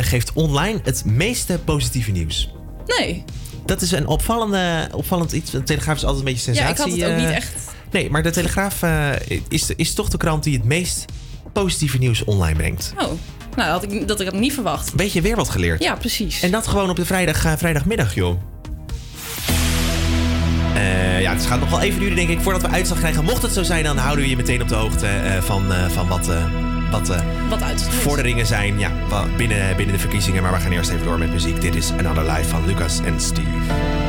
Speaker 6: geeft online het meeste positieve nieuws?
Speaker 10: Nee.
Speaker 6: Dat is een opvallende, opvallend iets. De Telegraaf is altijd een beetje
Speaker 10: Ja,
Speaker 6: sensatie.
Speaker 10: ik had het ook niet echt.
Speaker 6: Nee, maar de Telegraaf eh, is, is toch de krant die het meest positieve nieuws online brengt.
Speaker 10: Oh, nou, dat had ik, dat ik had niet verwacht.
Speaker 6: Weet je weer wat geleerd?
Speaker 10: Ja, precies.
Speaker 6: En dat gewoon op de vrijdag, eh, vrijdagmiddag, joh. Eh, ja, het gaat nog wel even duren, denk ik, voordat we uitslag krijgen. Mocht het zo zijn, dan houden we je meteen op de hoogte van, van wat, wat,
Speaker 10: Wat
Speaker 6: vorderingen zijn ja, binnen, binnen de verkiezingen. Maar we gaan eerst even door met muziek. Dit is Another Life van Lucas en Steve.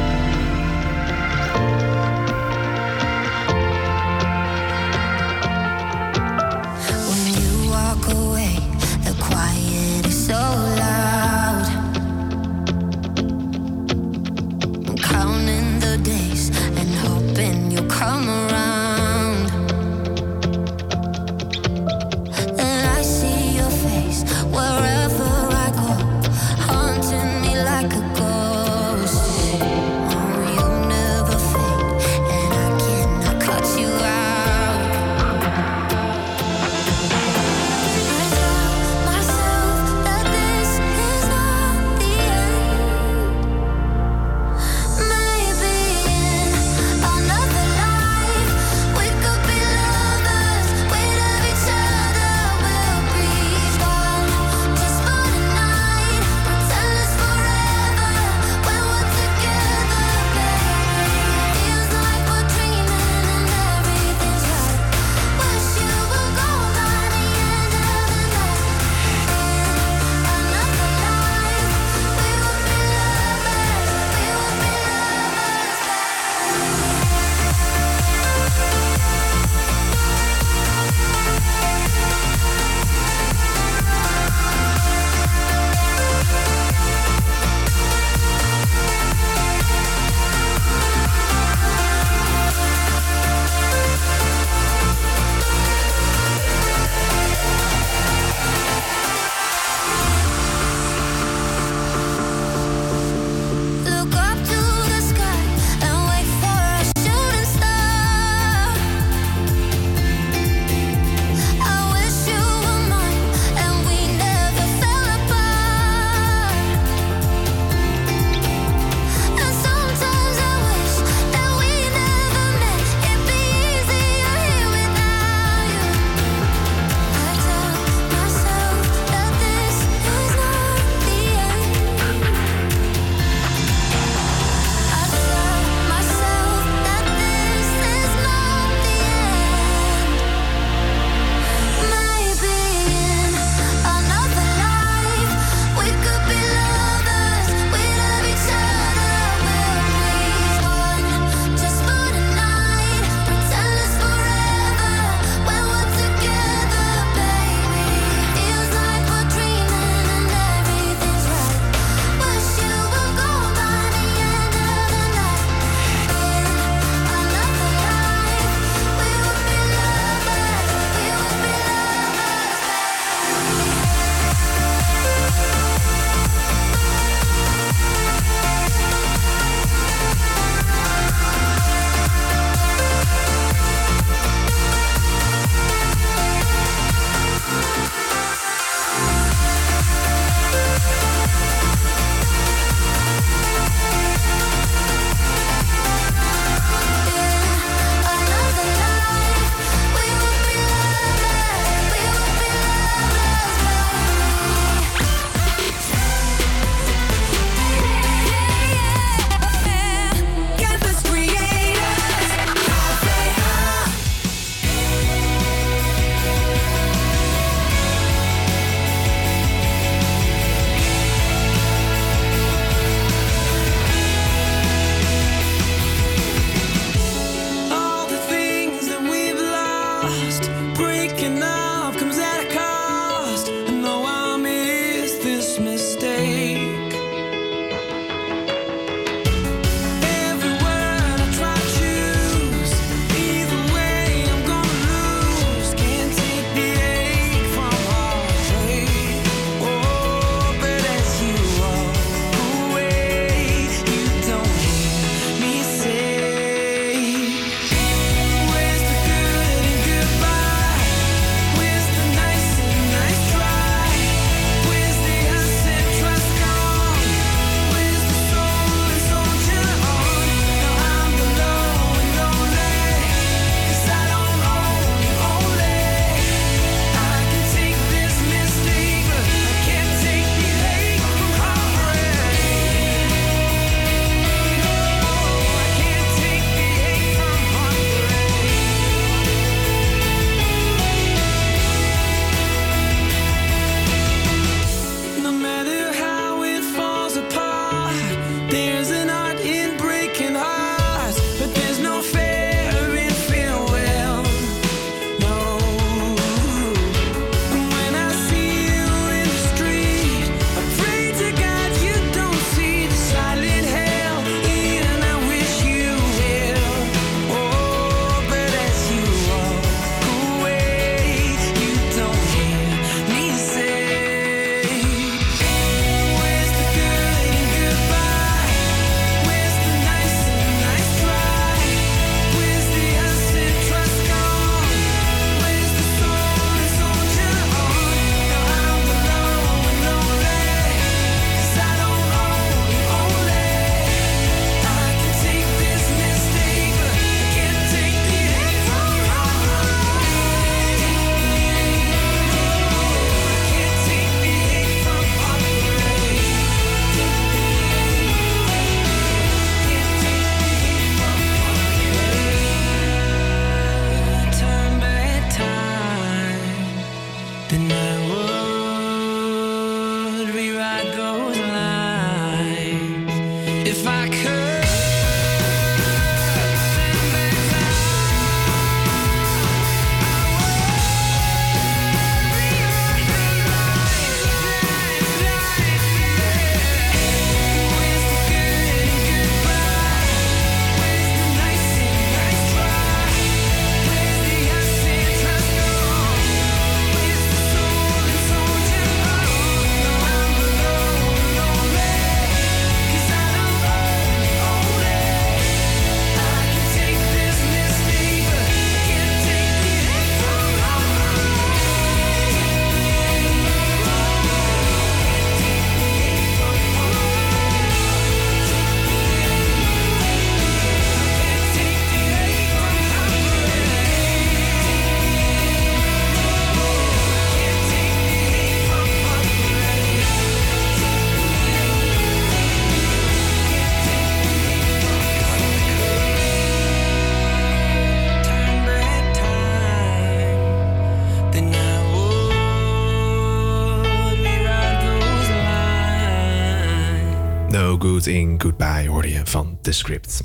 Speaker 14: Good
Speaker 6: in Goodbye hoorde je van The Script.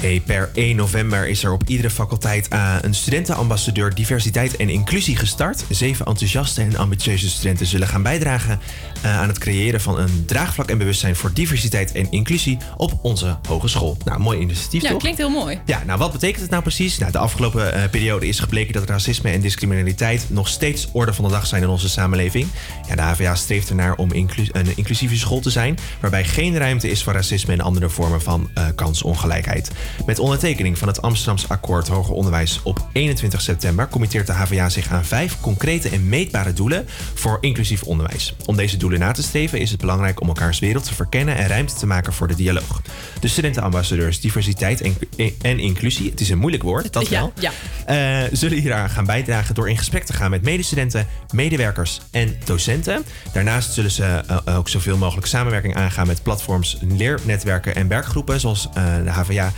Speaker 6: Hey, per 1 november is er op iedere faculteit eh, een studentenambassadeur diversiteit en inclusie gestart. Zeven enthousiaste en ambitieuze studenten zullen gaan bijdragen eh, aan het creëren van een draagvlak en bewustzijn voor diversiteit en inclusie op onze hogeschool. Nou, mooi initiatief
Speaker 10: Ja,
Speaker 6: toch?
Speaker 10: klinkt heel mooi.
Speaker 6: Ja, nou wat betekent het nou precies? Nou, de afgelopen eh, periode is gebleken dat racisme en discriminaliteit nog steeds orde van de dag zijn in onze samenleving. Ja, de HVA streeft ernaar om een inclusieve school te zijn, waarbij geen ruimte is voor racisme en andere vormen van kansongelijkheid. Met ondertekening van het Amsterdamse akkoord Hoger Onderwijs op 21 september committeert de HVA zich aan vijf concrete en meetbare doelen voor inclusief onderwijs. Om deze doelen na te streven is het belangrijk om elkaars wereld te verkennen en ruimte te maken voor de dialoog. De studentenambassadeurs diversiteit en, en inclusie, het is een moeilijk woord, dat wel,
Speaker 10: Ja,
Speaker 6: eh, zullen hieraan gaan bijdragen door in gesprek te gaan met medestudenten, medewerkers en docenten. Daarnaast zullen ze eh, ook zoveel mogelijk samenwerking aangaan met platforms, leernetwerken en werkgroepen, zoals eh, de HVA.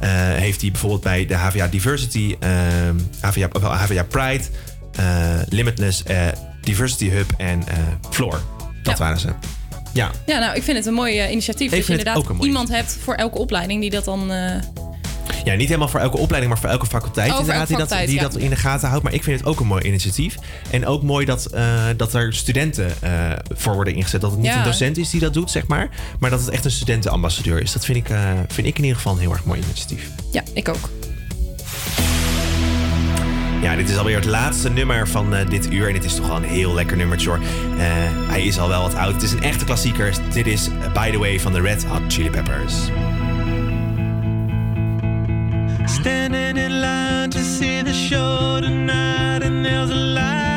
Speaker 6: Eh, heeft die bijvoorbeeld bij de HVA Diversity, HVA, wel, HVA Pride, eh, Limitless, eh, Diversity Hub en Floor. Dat waren ze. Ja,
Speaker 10: Ja, nou, ik vind het een mooi initiatief.
Speaker 6: Ik
Speaker 10: dat je inderdaad
Speaker 6: mooi
Speaker 10: iemand hebt voor elke opleiding die dat dan...
Speaker 6: Ja, niet helemaal voor elke opleiding, maar voor elke faculteit
Speaker 10: Oh,
Speaker 6: inderdaad,
Speaker 10: elke
Speaker 6: die, dat,
Speaker 10: faculteit,
Speaker 6: die
Speaker 10: ja.
Speaker 6: dat in de gaten houdt. Maar ik vind het ook een mooi initiatief. En ook mooi dat, eh, dat er studenten eh, voor worden ingezet. Dat het niet
Speaker 10: Ja.
Speaker 6: een docent is die dat doet, zeg maar. Maar dat het echt een studentenambassadeur is. Dat vind ik, eh, vind ik in ieder geval een heel erg mooi initiatief.
Speaker 10: ja, ik ook.
Speaker 6: Ja, dit is alweer het laatste nummer van dit uur. En dit is toch wel een heel lekker nummertje hoor. Hij is al wel wat oud. Het is een echte klassieker. Dit is By The Way van de Red Hot Chili Peppers.
Speaker 8: Standing in line to see the show tonight, and there's a light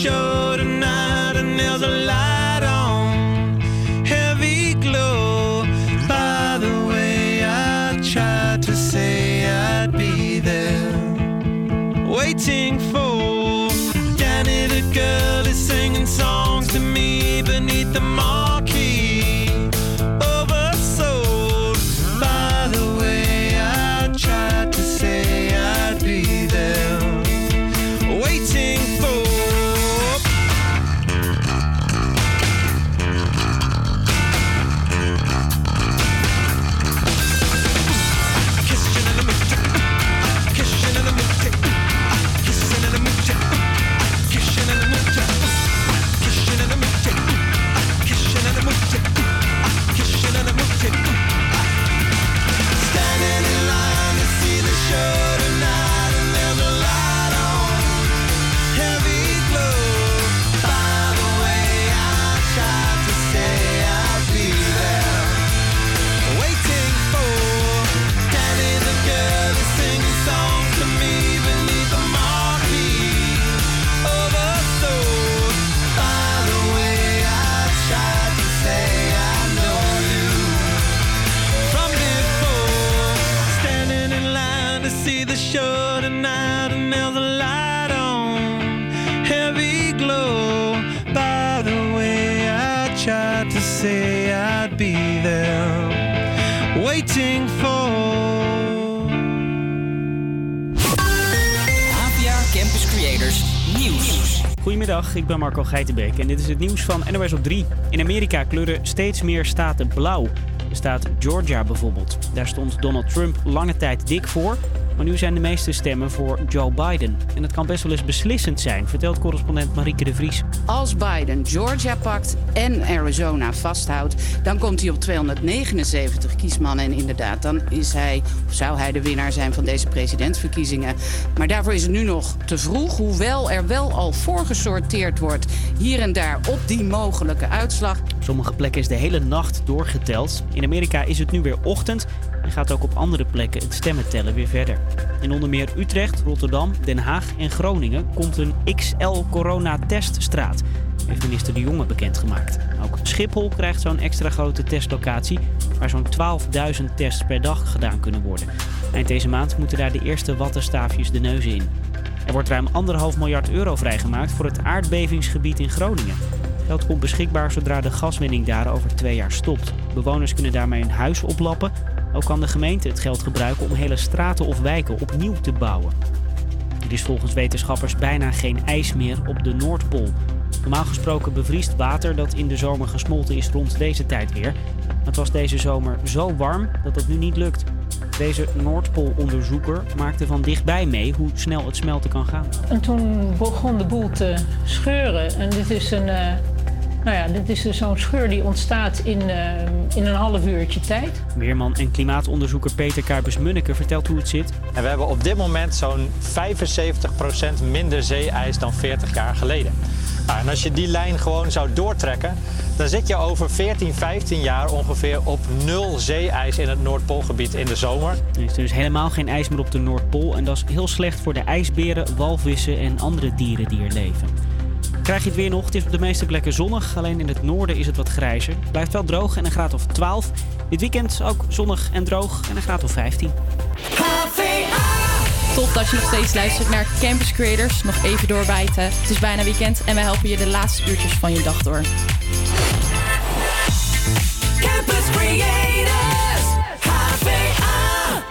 Speaker 14: show
Speaker 2: Goedemiddag, ik ben Marco Geitenbeek en dit is het nieuws van NOS op 3. In Amerika kleuren steeds meer staten blauw. De staat Georgia bijvoorbeeld. Daar stond Donald Trump lange tijd dik voor. Maar nu zijn de meeste stemmen voor Joe Biden. En het kan best wel eens beslissend zijn, vertelt correspondent Marieke de Vries.
Speaker 15: Als Biden Georgia pakt en Arizona vasthoudt, dan komt hij op 279 kiesmannen. En inderdaad, dan is hij, of zou hij de winnaar zijn van deze presidentsverkiezingen. Maar daarvoor is het nu nog te vroeg, hoewel er wel al voorgesorteerd wordt hier en daar op die mogelijke uitslag.
Speaker 2: Op sommige plekken is de hele nacht doorgeteld. In Amerika is het nu weer ochtend gaat ook op andere plekken het stemmen tellen weer verder. In onder meer Utrecht, Rotterdam, Den Haag en Groningen komt een XL corona-teststraat, heeft minister De Jonge bekendgemaakt. Ook Schiphol krijgt zo'n extra grote testlocatie waar zo'n 12.000 tests per dag gedaan kunnen worden. Eind deze maand moeten daar de eerste wattenstaafjes de neus in. Er wordt ruim anderhalf miljard euro vrijgemaakt voor het aardbevingsgebied in Groningen. Geld komt beschikbaar zodra de gaswinning daar over twee jaar stopt. Bewoners kunnen daarmee hun huis oplappen. Ook kan de gemeente het geld gebruiken om hele straten of wijken opnieuw te bouwen. Er is volgens wetenschappers bijna geen ijs meer op de Noordpool. Normaal gesproken bevriest water dat in de zomer gesmolten is rond deze tijd weer. Maar het was deze zomer zo warm dat dat nu niet lukt. Deze Noordpoolonderzoeker maakte van dichtbij mee hoe snel het smelten kan gaan.
Speaker 16: En toen begon de boel te scheuren. En dit is een, eh, nou ja, dit is dus zo'n scheur die ontstaat in, eh, in een half uurtje tijd.
Speaker 2: Weerman en klimaatonderzoeker Peter Kuipers-Munneke vertelt hoe het zit.
Speaker 17: En we hebben op dit moment zo'n 75% minder zeeijs dan 40 jaar geleden. Nou, en als je die lijn gewoon zou doortrekken, dan zit je over 14, 15 jaar ongeveer op nul zeeijs in het Noordpoolgebied in de zomer.
Speaker 2: Er is dus helemaal geen ijs meer op de Noordpool en dat is heel slecht voor de ijsberen, walvissen en andere dieren die er leven. Krijg je het weer nog? Het is op de meeste plekken zonnig, alleen in het noorden is het wat grijzer. Het blijft wel droog en een graad of 12. Dit weekend ook zonnig en droog en een graad of 15.
Speaker 10: Top dat je nog steeds luistert naar Campus Creators. Nog even doorbijten. Het is bijna weekend en wij helpen je de laatste uurtjes van je dag door.
Speaker 7: Campus Creators, HVA.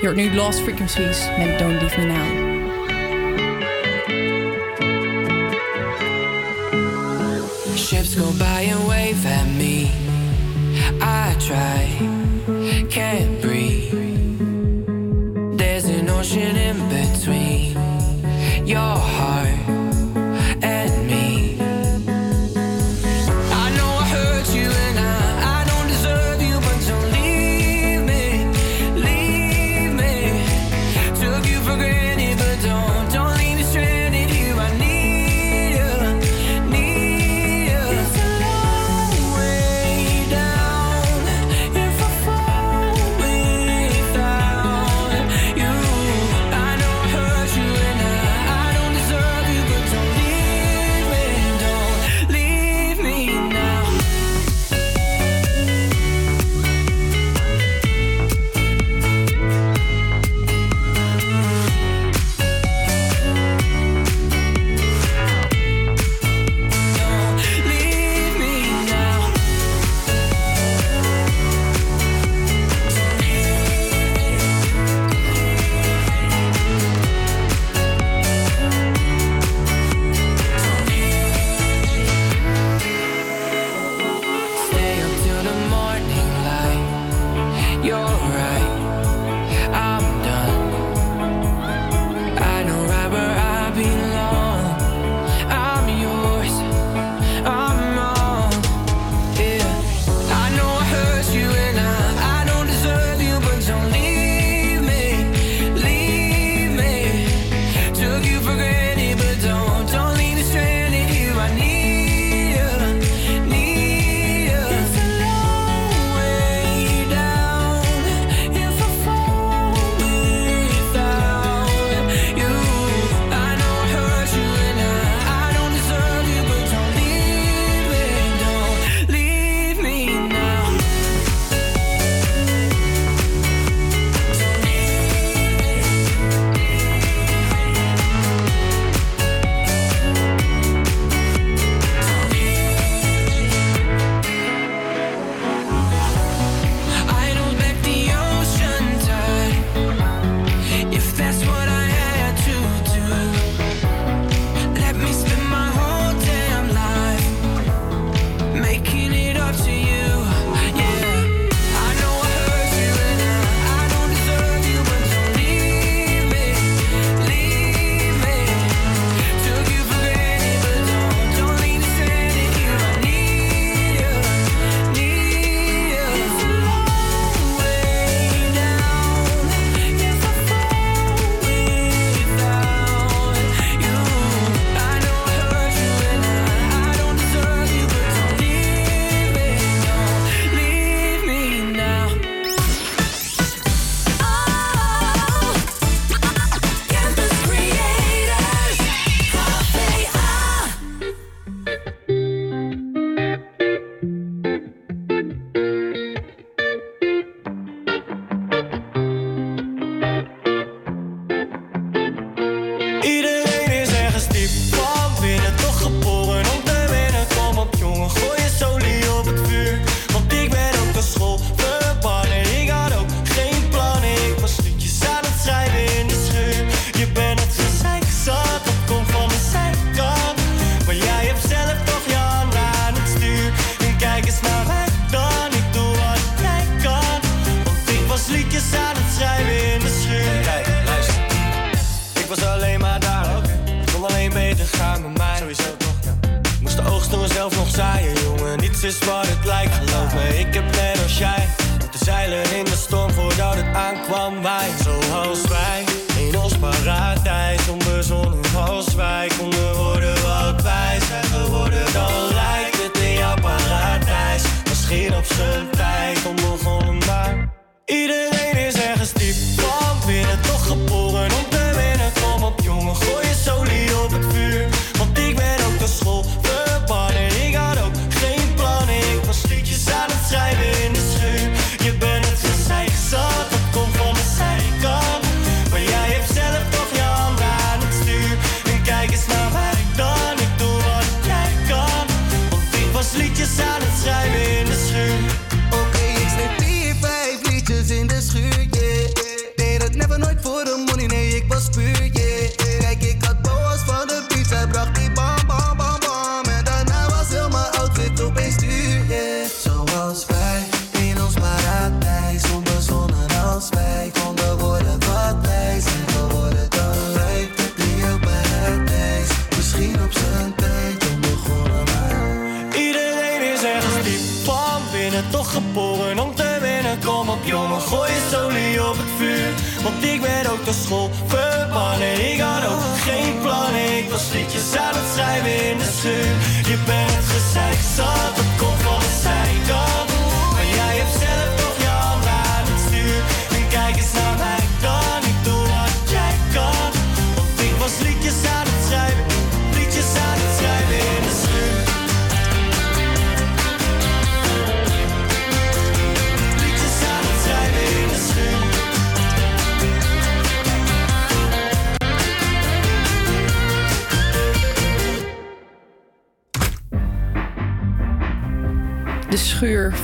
Speaker 10: Je hoort nu Lost Frequencies met Don't Leave Me Now.
Speaker 11: Ships go by and wave at me. I try, can't breathe. There's an ocean in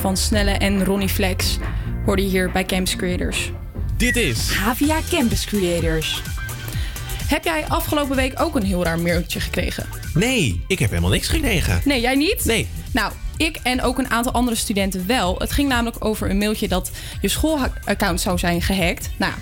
Speaker 8: van
Speaker 10: Snelle en Ronnie Flex hoorde je hier bij Campus Creators.
Speaker 6: Dit is
Speaker 10: Havia Campus Creators. Heb jij afgelopen week ook een heel raar mailtje gekregen?
Speaker 6: Nee, ik heb helemaal niks gekregen.
Speaker 10: Nee, jij niet?
Speaker 6: Nee.
Speaker 10: Nou, ik en ook een aantal andere studenten wel. Het ging namelijk over een mailtje dat je schoolaccount zou zijn gehackt. Nou,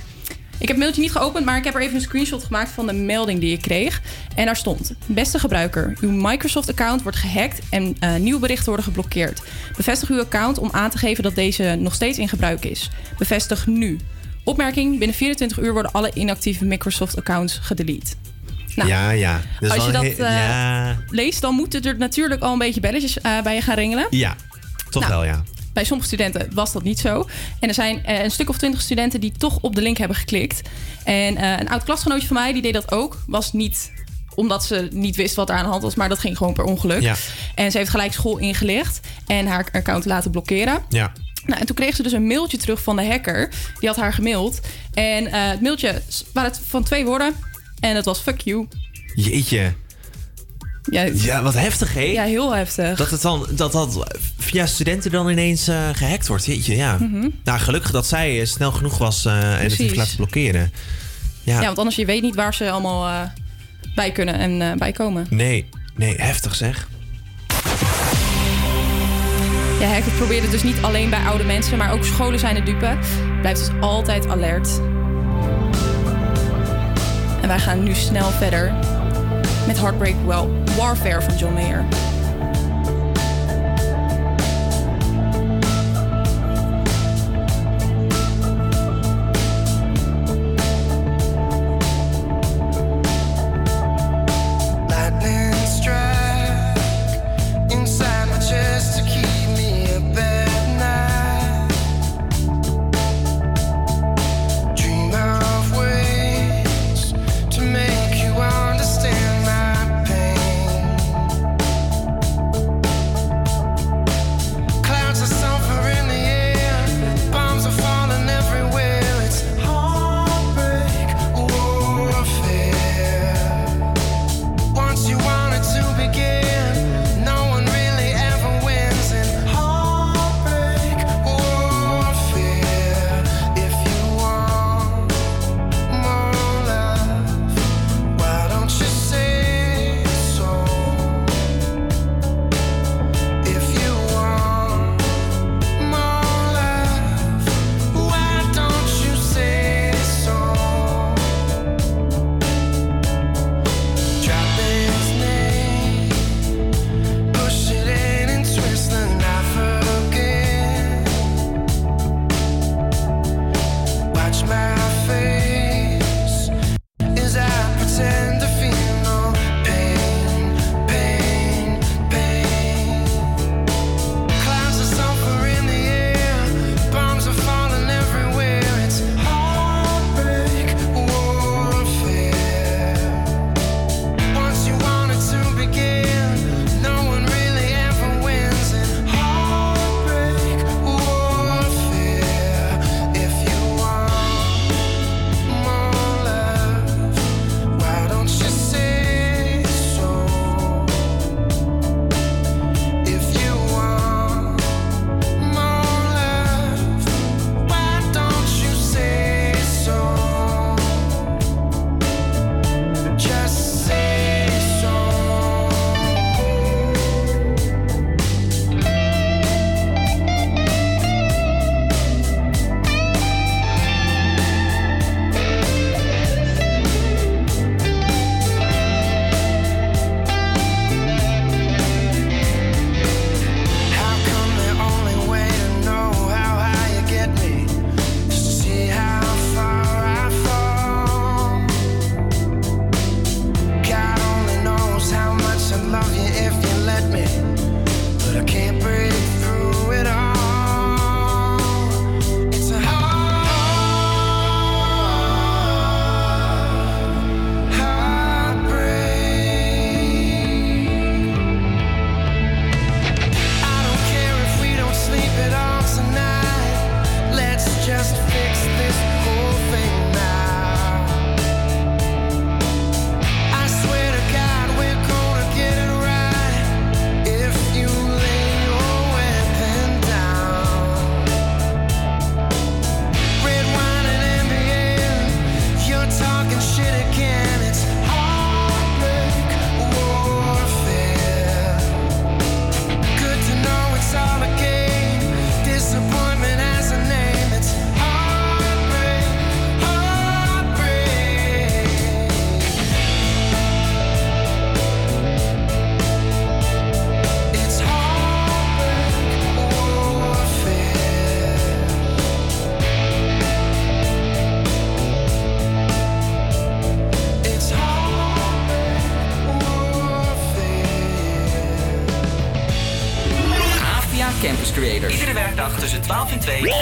Speaker 10: ik heb het mailtje niet geopend, maar ik heb er even een screenshot gemaakt van de melding die ik kreeg. En daar stond: Beste gebruiker, uw Microsoft-account wordt gehackt en eh, nieuwe berichten worden geblokkeerd. Bevestig uw account om aan te geven dat deze nog steeds in gebruik is. Bevestig nu. Opmerking: binnen 24 uur worden alle inactieve Microsoft-accounts gedelete. Nou,
Speaker 6: ja, ja. Is
Speaker 10: als je dat eh,
Speaker 6: ja.
Speaker 10: leest, dan moeten er natuurlijk al een beetje belletjes eh, bij je gaan ringelen.
Speaker 6: ja, toch
Speaker 10: Nou,
Speaker 6: wel, ja.
Speaker 10: Bij sommige studenten was dat niet zo. En er zijn eh, een stuk of twintig studenten die toch op de link hebben geklikt. En eh, een oud klasgenootje van mij, die deed dat ook. Was niet omdat ze niet wist wat er aan de hand was, maar dat ging gewoon per ongeluk.
Speaker 6: Ja.
Speaker 10: En ze heeft gelijk school ingelicht en haar account laten blokkeren.
Speaker 6: Ja.
Speaker 10: Nou, en toen kreeg ze dus een mailtje terug van de hacker. Die had haar gemaild. En eh, het mailtje waren het van twee woorden. En het was fuck you.
Speaker 6: Jeetje.
Speaker 10: Ja,
Speaker 6: Ja, wat heftig, hè?
Speaker 10: ja heel heftig.
Speaker 6: Dat het dan dat dat via studenten dan ineens eh, gehackt wordt. Jeetje, ja.
Speaker 10: Mhm.
Speaker 6: Nou, gelukkig dat zij eh, snel genoeg was eh, en het heeft laten blokkeren. Ja.
Speaker 10: Ja, want anders je weet niet waar ze allemaal bij kunnen en bij komen.
Speaker 6: Nee, nee, heftig zeg.
Speaker 10: Ja, hackers proberen het dus niet alleen bij oude mensen, maar ook scholen zijn de dupe. Blijf dus altijd alert. En wij gaan nu snel verder met Heartbreak well, Warfare van John Mayer.
Speaker 14: say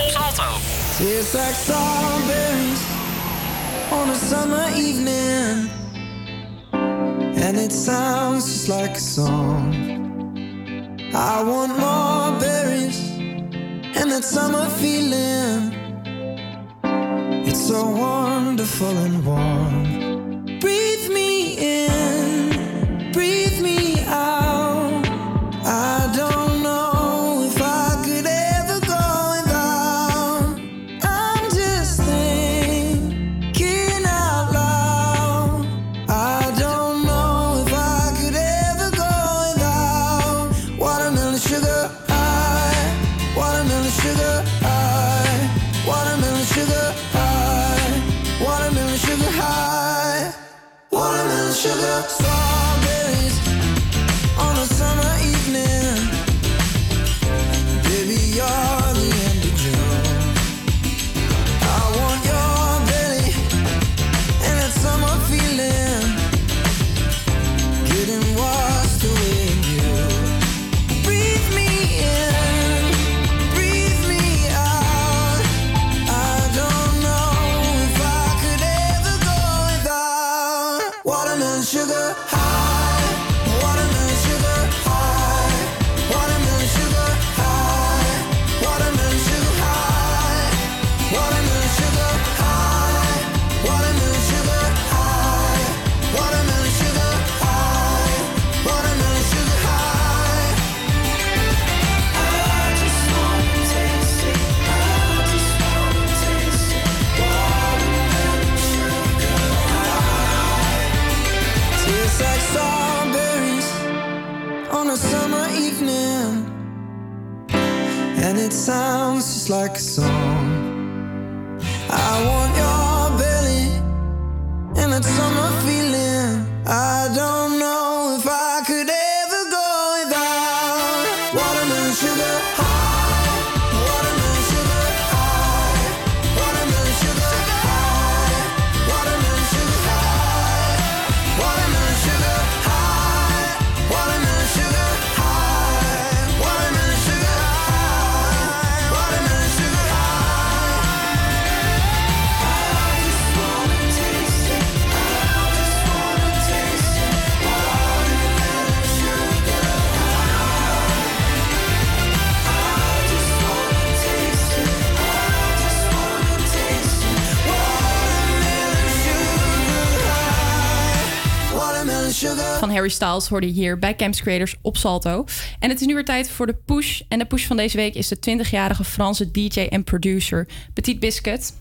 Speaker 14: Styles hoorde hier bij Campus Creators op Salto. En het is nu weer tijd voor de push. En de push van deze week is de 20-jarige Franse DJ en producer Petit Biscuit.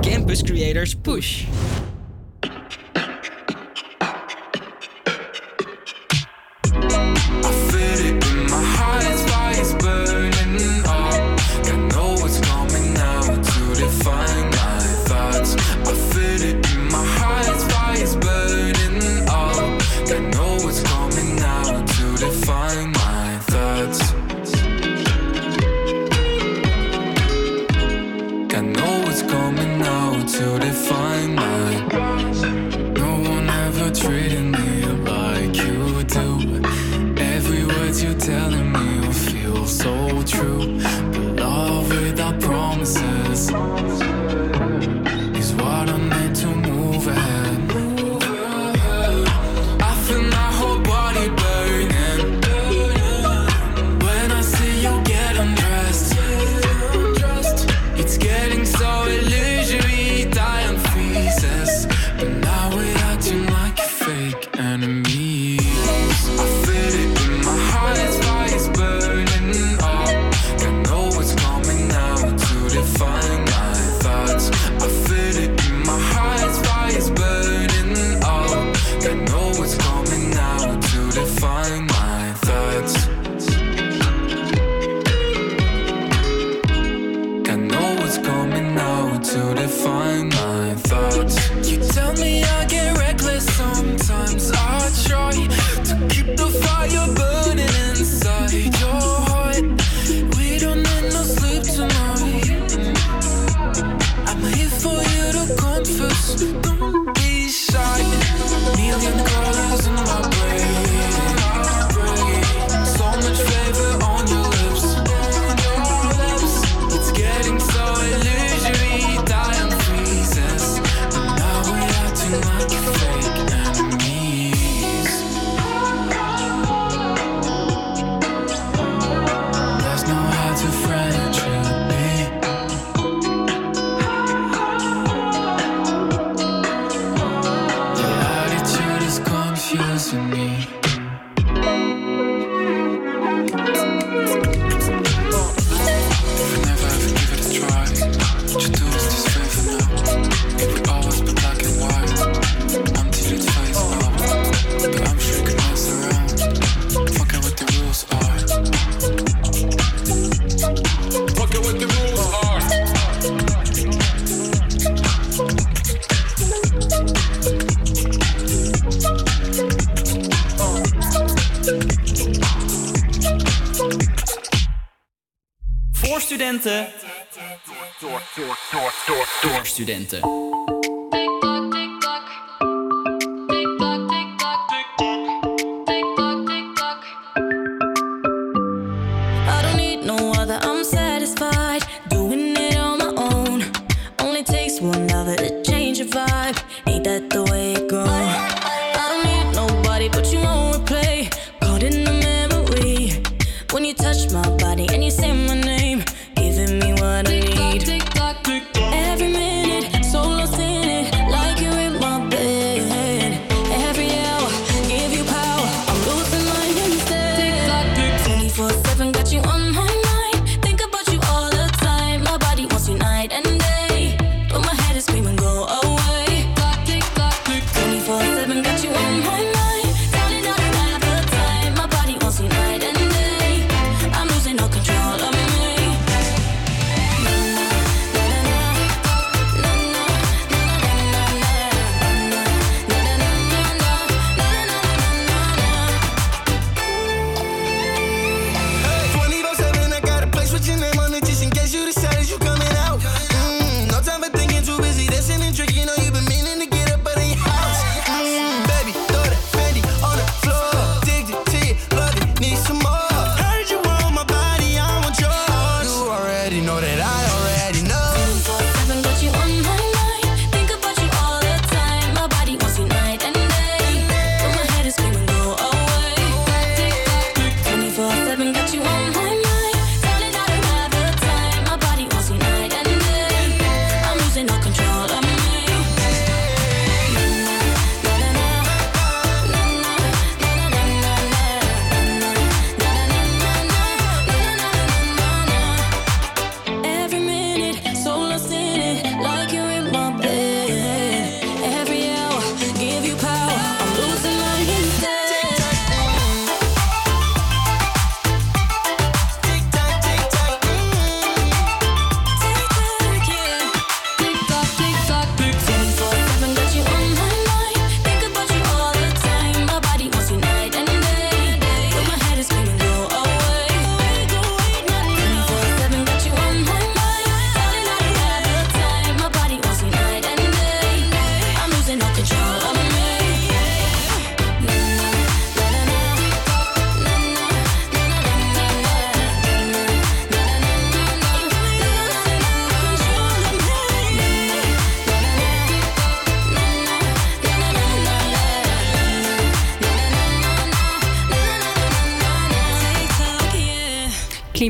Speaker 11: Campus Creators Push.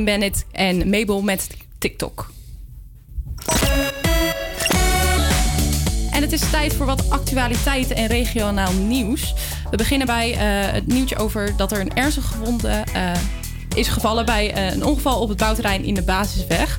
Speaker 10: Bandit en Mabel met TikTok. En het is tijd voor wat actualiteiten en regionaal nieuws. We beginnen bij eh, het nieuwtje over dat er een ernstig gewonde eh, is gevallen bij eh, een ongeval op het bouwterrein in de basisweg.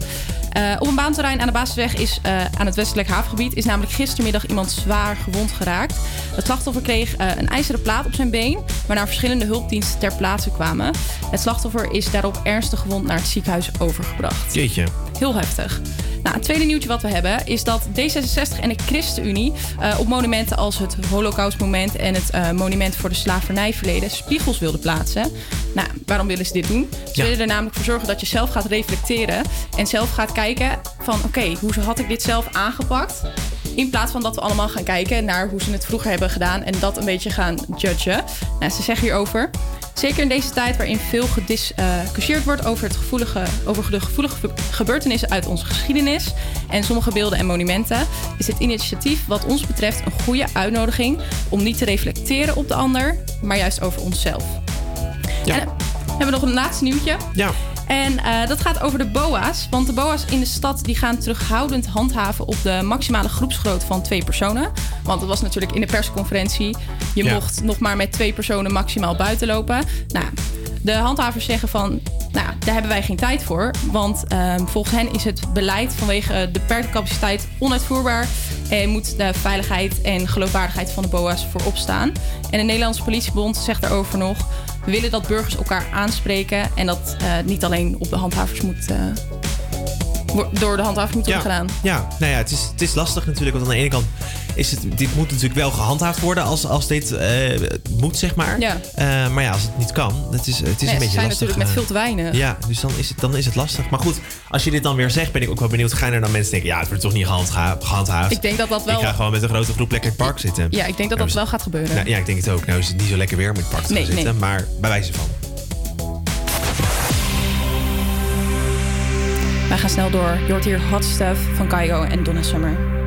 Speaker 10: Op een baanterrein aan de basisweg is aan het westelijk havengebied is namelijk gistermiddag iemand zwaar gewond geraakt. Het slachtoffer kreeg eh, een ijzeren plaat op zijn been, waarna verschillende hulpdiensten ter plaatse kwamen. Het slachtoffer is daarop ernstig gewond naar het ziekenhuis overgebracht.
Speaker 6: Jeetje.
Speaker 10: Heel heftig. Nou, het tweede nieuwtje wat we hebben is dat D66 en de ChristenUnie eh, op monumenten als het Holocaustmonument en het eh, monument voor de slavernijverleden spiegels wilden plaatsen. Nou, waarom willen ze dit doen? Ze
Speaker 6: Ja.
Speaker 10: willen er namelijk voor zorgen dat je zelf gaat reflecteren en zelf gaat kijken van oké, hoe had ik dit zelf aangepakt? In plaats van dat we allemaal gaan kijken naar hoe ze het vroeger hebben gedaan en dat een beetje gaan judgen. Nou, ze zeggen hierover. Zeker in deze tijd waarin veel gediscussieerd wordt over, het gevoelige, over de gevoelige ge- gebeurtenissen uit onze geschiedenis en sommige beelden en monumenten, is dit initiatief wat ons betreft een goede uitnodiging om niet te reflecteren op de ander, maar juist over onszelf. En, eh, hebben we nog een laatste nieuwtje.
Speaker 6: Ja.
Speaker 7: En eh, dat gaat over de BOA's. Want de BOA's in de stad die gaan terughoudend handhaven op de maximale groepsgrootte van twee personen. Want dat was natuurlijk in de persconferentie. Je
Speaker 1: Ja.
Speaker 7: mocht nog maar met twee personen maximaal buiten lopen. Nou, de handhavers zeggen van. Nou, daar hebben wij geen tijd voor. Want ehm, volgens hen is het beleid vanwege eh, de beperkte capaciteit onuitvoerbaar. En moet de veiligheid en geloofwaardigheid van de BOA's voorop staan. En de Nederlandse politiebond zegt daarover nog. We willen dat burgers elkaar aanspreken. En dat eh, niet alleen op de handhavers moet. eh, door de handhavers moet worden gedaan.
Speaker 6: Ja, nou ja, het is, het is lastig natuurlijk. Want aan de ene kant is het, dit moet natuurlijk wel gehandhaafd worden als, als dit eh, moet, zeg maar.
Speaker 7: Ja.
Speaker 6: Eh, maar ja, als het niet kan, het is, het is
Speaker 7: Nee,
Speaker 6: een
Speaker 7: ze
Speaker 6: beetje
Speaker 7: zijn
Speaker 6: lastig.
Speaker 7: natuurlijk met
Speaker 6: eh,
Speaker 7: veel te weinig.
Speaker 6: Ja, dus dan is, het, dan is het lastig. Maar goed, als je dit dan weer zegt, ben ik ook wel benieuwd. Gaan er dan mensen denken, ja, het wordt toch niet gehandha- gehandhaafd?
Speaker 7: Ik denk dat dat wel-
Speaker 6: Ik ga gewoon met een grote groep lekker in het park zitten.
Speaker 7: Ja, ik denk dat dat wel gaat gebeuren.
Speaker 6: Nou, ja, ik denk het ook. Nou is het niet zo lekker weer om in het park te
Speaker 7: Nee,
Speaker 6: zitten.
Speaker 7: nee.
Speaker 6: Maar bij wijze van.
Speaker 7: Wij gaan snel door. Je hoort hier Hot Stuff van Kaigo en Donna Summer.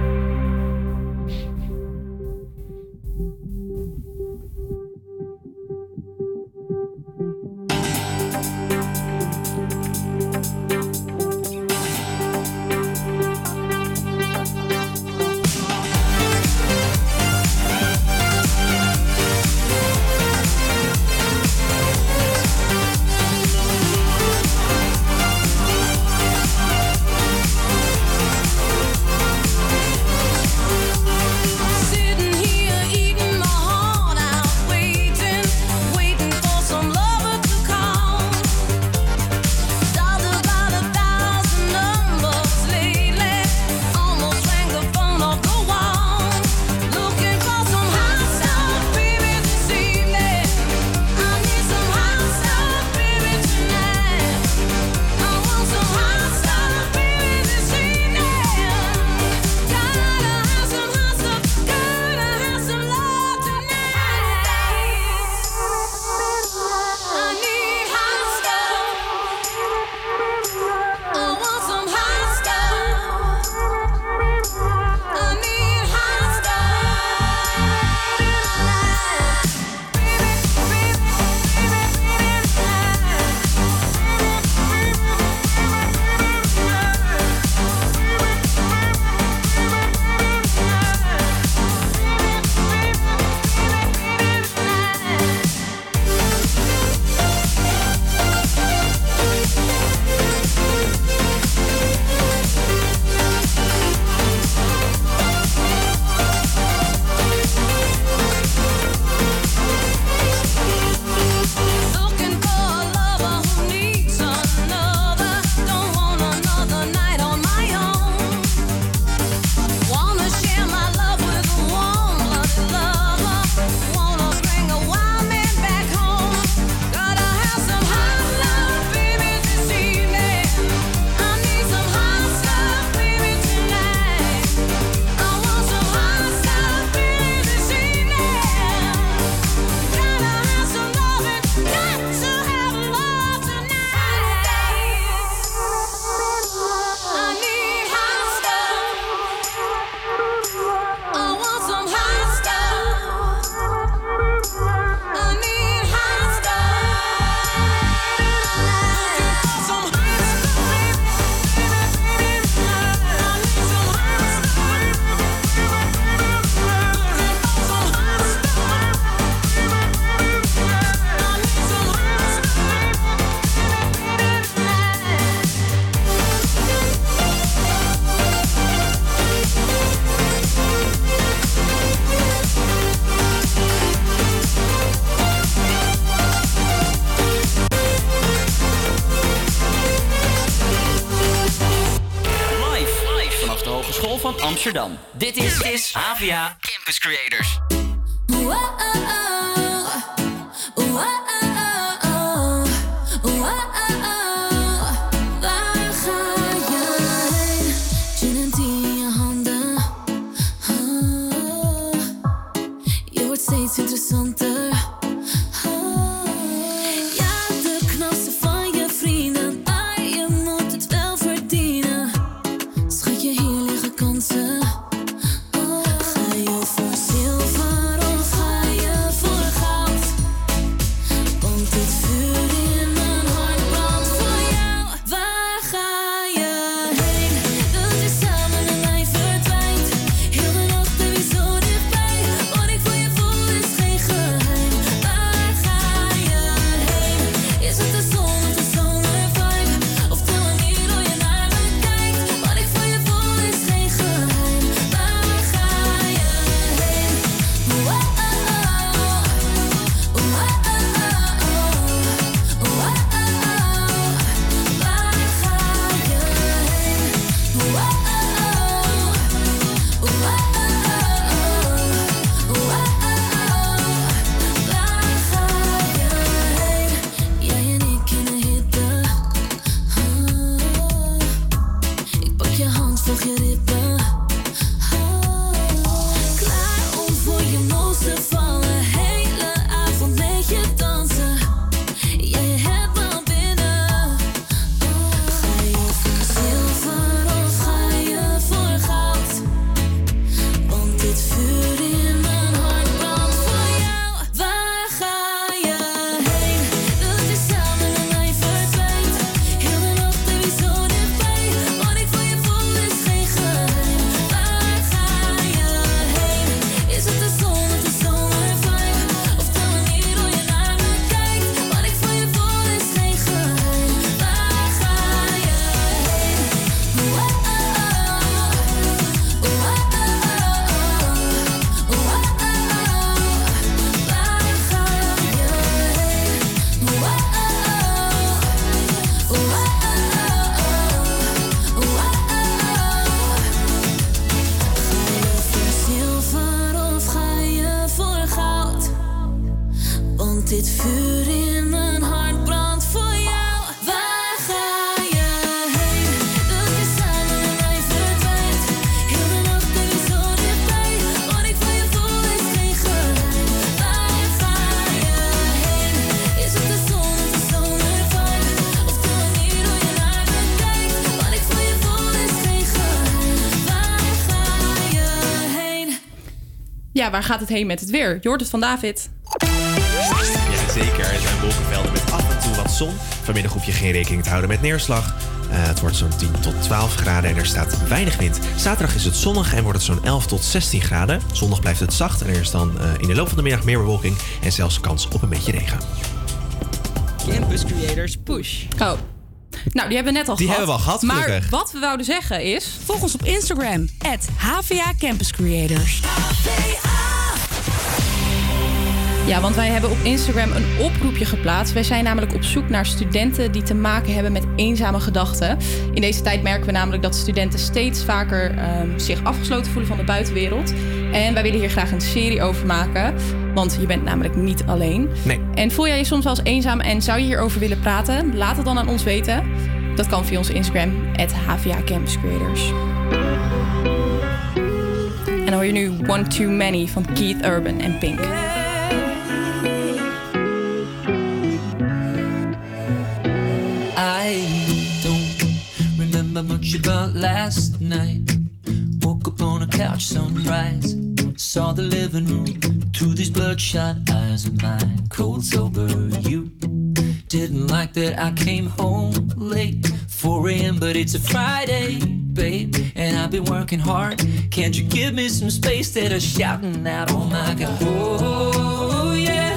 Speaker 1: Is, is AVA Campus Creators.
Speaker 18: Waar
Speaker 10: gaat het heen met het weer? Je hoort het van David.
Speaker 6: Jazeker, er zijn wolkenvelden met af en toe wat zon. Vanmiddag hoef je geen rekening te houden met neerslag. Eh, het wordt zo'n 10 tot 12 graden en er staat weinig wind. Zaterdag is het zonnig en wordt het zo'n 11 tot 16 graden. Zondag blijft het zacht en er is dan eh, in de loop van de middag meer bewolking en zelfs kans op een beetje regen.
Speaker 19: Campus Creators Push.
Speaker 10: Oh. Nou, die hebben we net al
Speaker 6: Die
Speaker 10: gehad.
Speaker 6: hebben we al gehad,
Speaker 10: Maar
Speaker 6: gelukkig.
Speaker 10: wat we wouden zeggen is...
Speaker 20: Volg ons op Instagram, HVA Campus Creators.
Speaker 10: Ja, want wij hebben op Instagram een oproepje geplaatst. Wij zijn namelijk op zoek naar studenten die te maken hebben met eenzame gedachten. In deze tijd merken we namelijk dat studenten steeds vaker ehm, zich afgesloten voelen van de buitenwereld. En wij willen hier graag een serie over maken. Want je bent namelijk niet alleen.
Speaker 6: Nee.
Speaker 10: En voel jij je soms wel eens eenzaam en zou je hierover willen praten? Laat het dan aan ons weten. Dat kan via onze Instagram, HVA Campus Creators. En dan hoor je nu One Too Many van Keith Urban en Pink.
Speaker 7: About last night. Woke up on a couch, sunrise. Saw the living room through these bloodshot eyes of mine. Cold sober, you didn't like that I came home late. 4 a.m., but it's a Friday, babe. And I've been working hard. Can't you give me some space that are shouting out? Oh my god. Oh, yeah.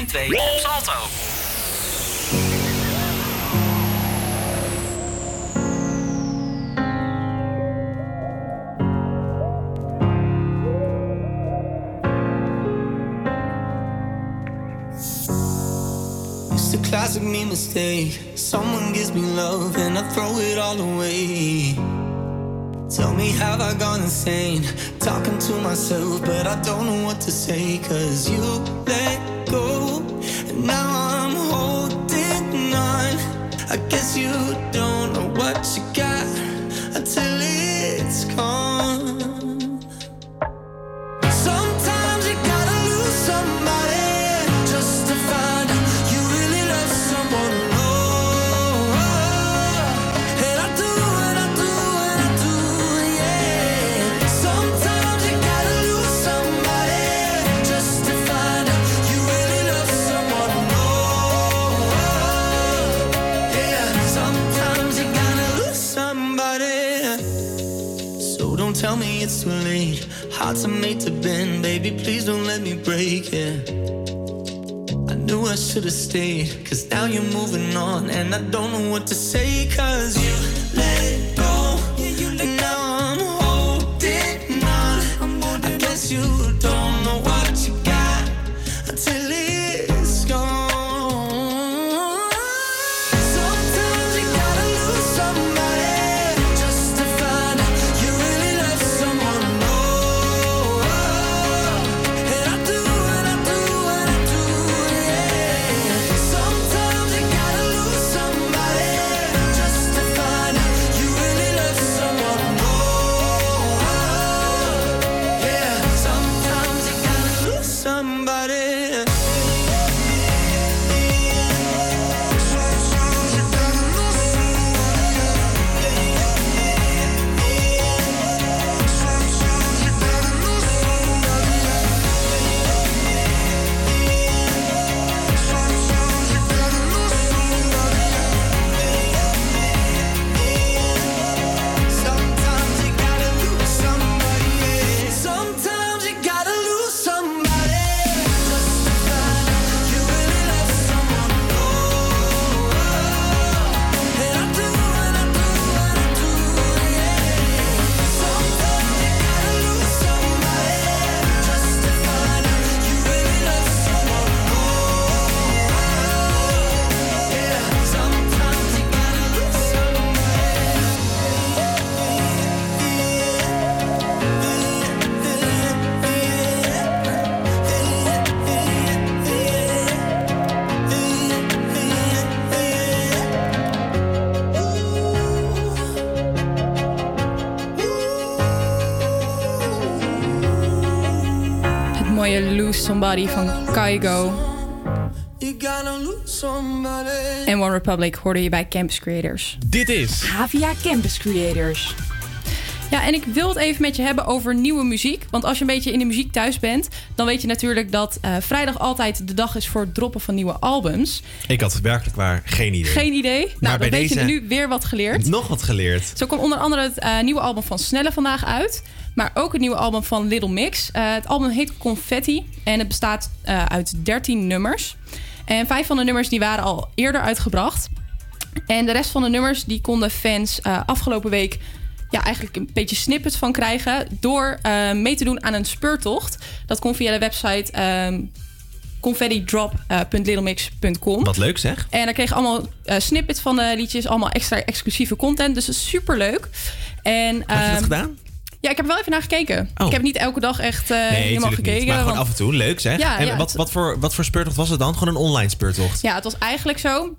Speaker 1: op Salto.
Speaker 14: It's a classic me mistake. Someone gives me love and I throw it all away. Tell me, have I gone insane? Talking to myself, but I don't know what to say. Cause you it's too late. Hearts are made to bend, baby. Please don't let me break it. I knew I should have stayed, cause now you're moving on, and I don't know what to say, cause you Somebody
Speaker 10: van Kaigo en One Republic hoorde je bij Campus Creators.
Speaker 6: Dit is
Speaker 21: Havia Campus Creators.
Speaker 10: Ja, en ik wil het even met je hebben over nieuwe muziek. Want als je een beetje in de muziek thuis bent, dan weet je natuurlijk dat eh, vrijdag altijd de dag is voor het droppen van nieuwe albums.
Speaker 6: Ik had werkelijk waar geen idee.
Speaker 10: Geen idee?
Speaker 6: Maar
Speaker 10: Nou,
Speaker 6: bij
Speaker 10: dan weet je nu weer wat geleerd.
Speaker 6: Nog wat geleerd.
Speaker 10: Zo kwam onder andere het eh, nieuwe album van Snelle vandaag uit. Maar ook het nieuwe album van Little Mix. Eh, het album heet Confetti en het bestaat uit 13 nummers. En vijf van de nummers die waren al eerder uitgebracht. En de rest van de nummers die konden fans afgelopen week ja, eigenlijk een beetje snippets van krijgen... door eh, mee te doen aan een speurtocht. Dat kon via de website ehm confettidrop.littlemix.com.
Speaker 6: Wat leuk zeg.
Speaker 10: En daar kreeg je allemaal eh, snippets van de liedjes, allemaal extra exclusieve content. Dus dat is super leuk. En,
Speaker 6: Heb je dat
Speaker 10: ehm,
Speaker 6: gedaan?
Speaker 10: Ja, ik heb er wel even naar gekeken.
Speaker 6: Oh.
Speaker 10: Ik heb niet elke dag echt eh, helemaal gekeken.
Speaker 6: niet. Maar gewoon af en toe. Leuk zeg.
Speaker 10: Ja,
Speaker 6: en
Speaker 10: ja,
Speaker 6: wat,
Speaker 10: het-
Speaker 6: wat, voor, wat voor speurtocht was het dan? Gewoon een online speurtocht?
Speaker 10: Ja, het was eigenlijk zo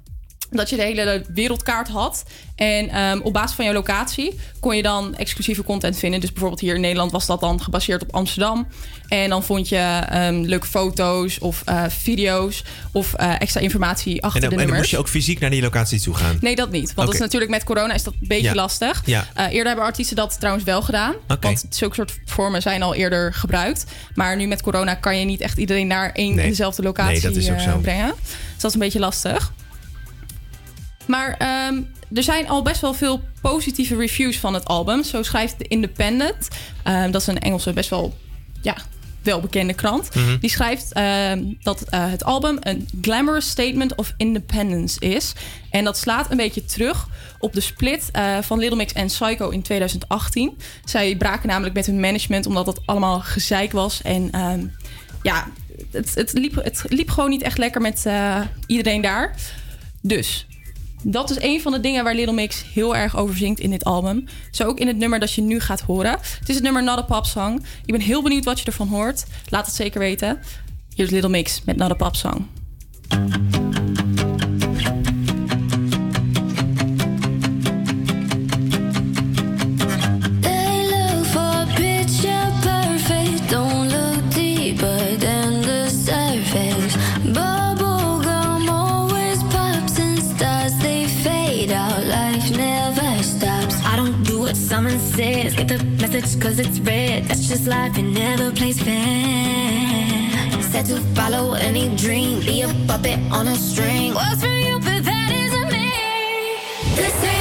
Speaker 10: dat je de hele wereldkaart had. En ehm, op basis van je locatie kon je dan exclusieve content vinden. Dus bijvoorbeeld hier in Nederland was dat dan gebaseerd op Amsterdam. En dan vond je ehm, leuke foto's of eh, video's of eh, extra informatie achter
Speaker 6: En dan,
Speaker 10: de
Speaker 6: en dan
Speaker 10: nummers.
Speaker 6: moest je ook fysiek naar die locatie toe gaan?
Speaker 10: Nee, dat niet. Want dat is natuurlijk met corona is dat een beetje
Speaker 6: Ja.
Speaker 10: lastig.
Speaker 6: Ja.
Speaker 10: Eh, eerder hebben artiesten dat trouwens wel gedaan. Want zulke soort vormen zijn al eerder gebruikt. Maar nu met corona kan je niet echt iedereen naar één
Speaker 6: Nee.
Speaker 10: dezelfde locatie
Speaker 6: Nee, dat is ook zo.
Speaker 10: brengen. Dus dat is een beetje lastig. Maar ehm, er zijn al best wel veel positieve reviews van het album. Zo schrijft The Independent. Ehm, dat is een Engelse best wel ja, welbekende krant.
Speaker 22: Mhm.
Speaker 10: Die schrijft ehm, dat eh, het album een glamorous statement of independence is. En dat slaat een beetje terug op de split eh, van Little Mix en Psycho in 2018. Zij braken namelijk met hun management omdat dat allemaal gezeik was. En ja, het, het, liep, het liep gewoon niet echt lekker met eh, iedereen daar. Dus dat is een van de dingen waar Little Mix heel erg over zingt in dit album. Zo ook in het nummer dat je nu gaat horen. Het is het nummer Not a Pop Song. Ik ben heel benieuwd wat je ervan hoort. Laat het zeker weten. Hier is Little Mix met Not a Pop Song.
Speaker 23: Get the message cause it's red. That's just life, it never plays fair. Said to follow any dream, be a puppet on a string. What's for you, but that isn't me.
Speaker 7: This ain't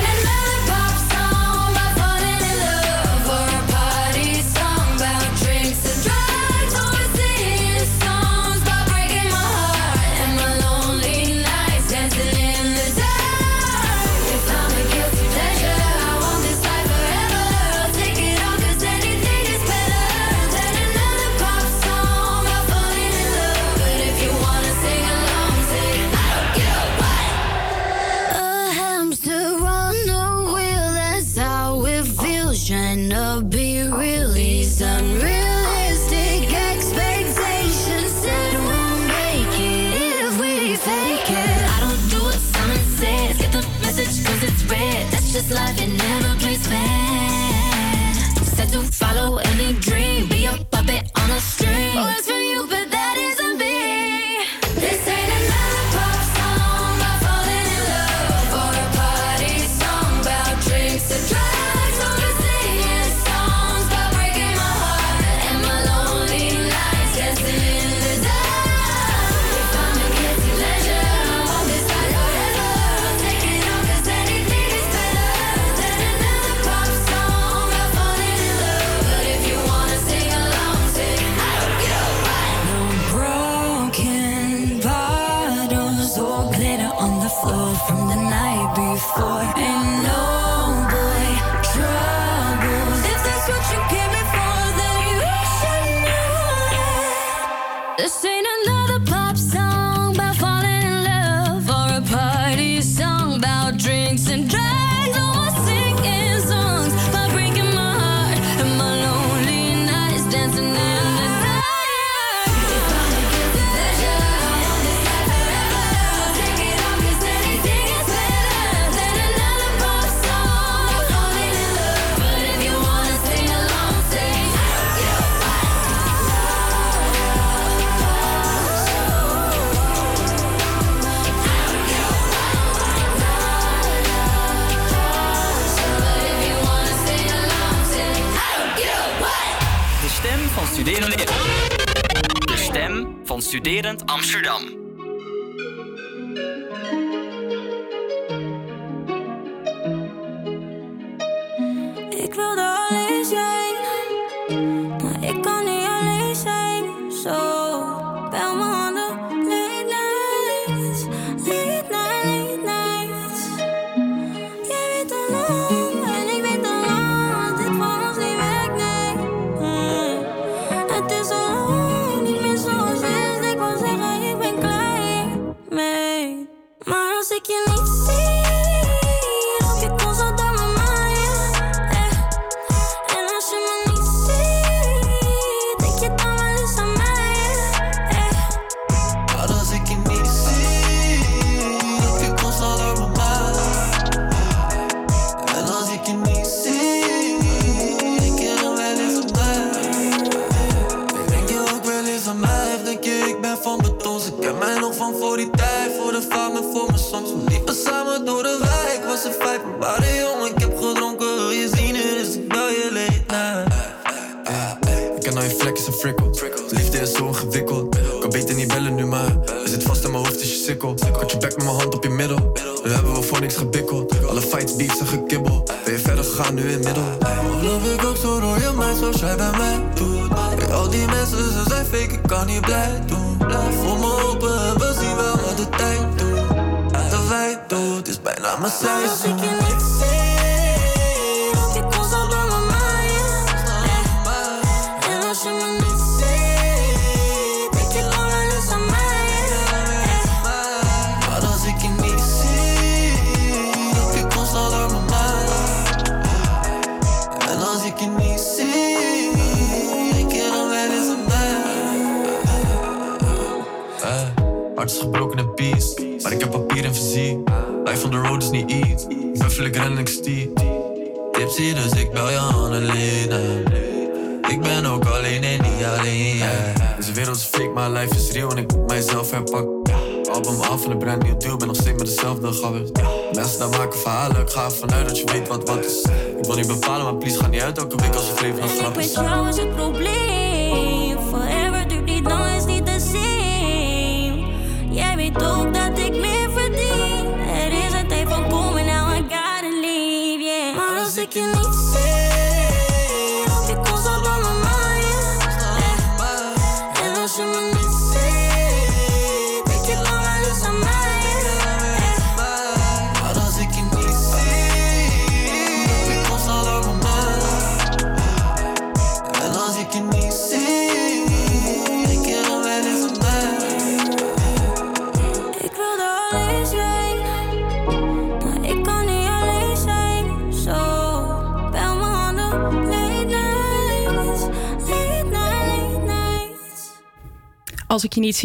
Speaker 14: Studerend Amsterdam.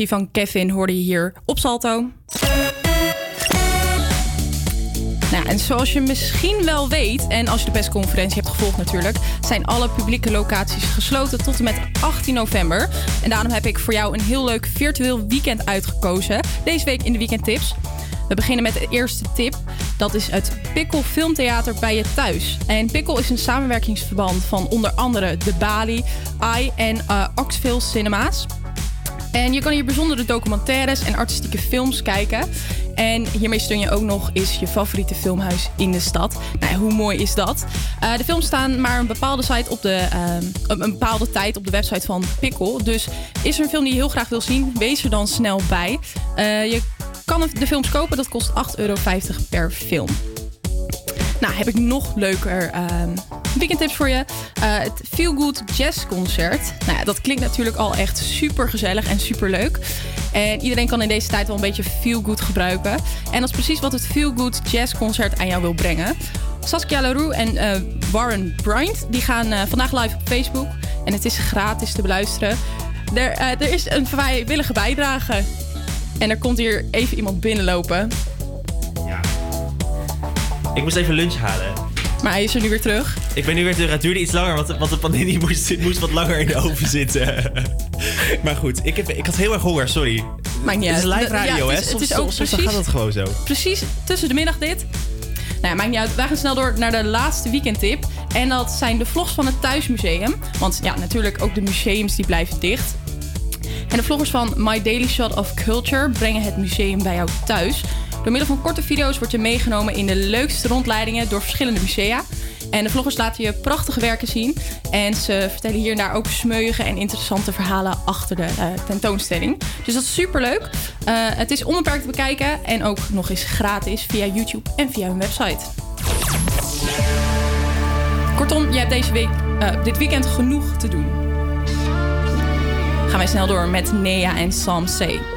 Speaker 24: Van
Speaker 10: Kevin, hoorde je hier op Salto. Nou, en zoals je misschien wel weet, en als je de persconferentie hebt gevolgd natuurlijk, zijn alle publieke locaties gesloten tot en met 18 november. En daarom heb ik voor jou een heel leuk virtueel weekend uitgekozen. Deze week in de weekendtips. We beginnen met de eerste tip. Dat is het Pikkel Filmtheater bij je thuis. En Pikkel is een samenwerkingsverband van onder andere De Bali, AI en eh Oxville Cinema's. En je kan hier bijzondere documentaires en artistieke films kijken. En hiermee steun je ook nog eens je favoriete filmhuis in de stad. Nou, hoe mooi is dat? Eh, de films staan maar een bepaalde, site op de, op een bepaalde tijd op de website van Pikkel. Dus is er een film die je heel graag wil zien, wees er dan snel bij. Eh, je kan de films kopen, dat kost 8,50 euro per film. Nou, heb ik nog leuker ehm, weekendtips voor je. Eh, het Feel Good Jazz Concert. Nou ja, dat klinkt natuurlijk al echt super gezellig en super leuk. En iedereen kan in deze tijd wel een beetje feel good gebruiken. En dat is precies wat het Feel Good Jazz Concert aan jou wil brengen. Saskia Leroux en eh, Warren Bryant die gaan eh, vandaag live op Facebook. En het is gratis te beluisteren. Er, er is een vrijwillige bijdrage. En er komt hier even iemand binnenlopen.
Speaker 6: Ik moest even lunch halen.
Speaker 10: Maar hij is er nu weer terug.
Speaker 6: Ik ben nu weer terug. Het duurde iets langer, want, want de panini moest, moest wat langer in de oven zitten. maar goed, ik, heb, ik had heel erg honger, sorry.
Speaker 10: Maakt niet
Speaker 6: Het is
Speaker 10: uit.
Speaker 6: live
Speaker 10: ja,
Speaker 6: radio, hè?
Speaker 10: is-
Speaker 6: Soms, gaat het gewoon zo.
Speaker 10: Precies tussen de middag dit. Nou ja, maakt niet uit. Wij gaan snel door naar de laatste weekendtip. En dat zijn de vlogs van het Thuismuseum. Want ja, natuurlijk ook de museums die blijven dicht. En de vloggers van My Daily Shot of Culture brengen het museum bij jou thuis. Door middel van korte video's word je meegenomen in de leukste rondleidingen door verschillende musea. En de vloggers laten je prachtige werken zien. En ze vertellen hier en daar ook smeuïge en interessante verhalen achter de eh, tentoonstelling. Dus dat is super leuk. het is onbeperkt te bekijken en ook nog eens gratis via YouTube en via hun website. Kortom, je hebt deze week, eh, dit weekend genoeg te doen. Gaan wij snel door met Nea en Sam C.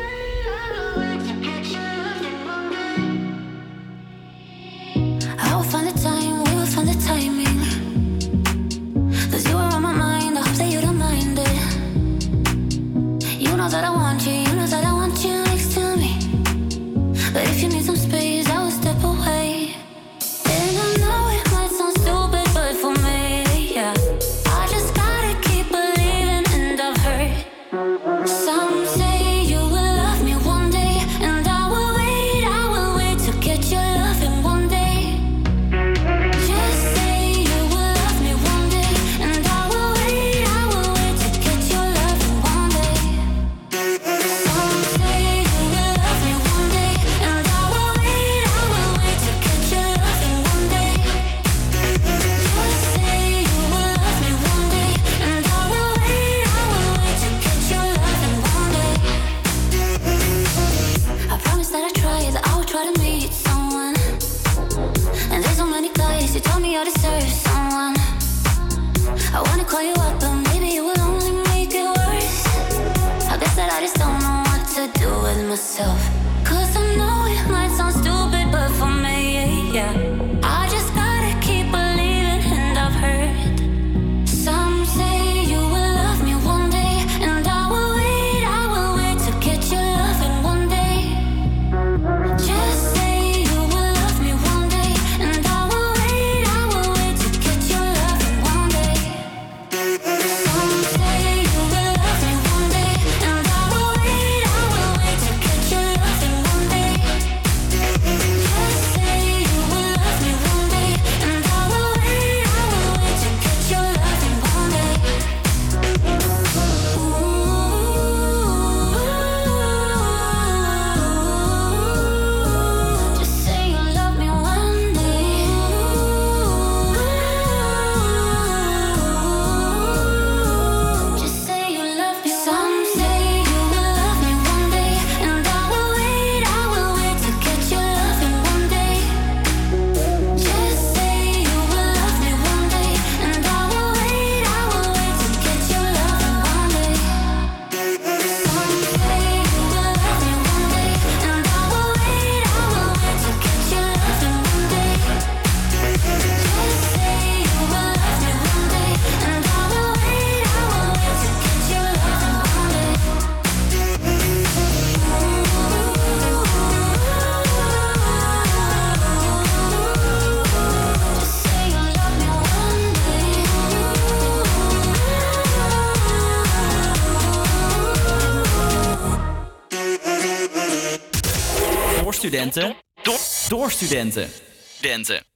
Speaker 11: studenten. Studenten.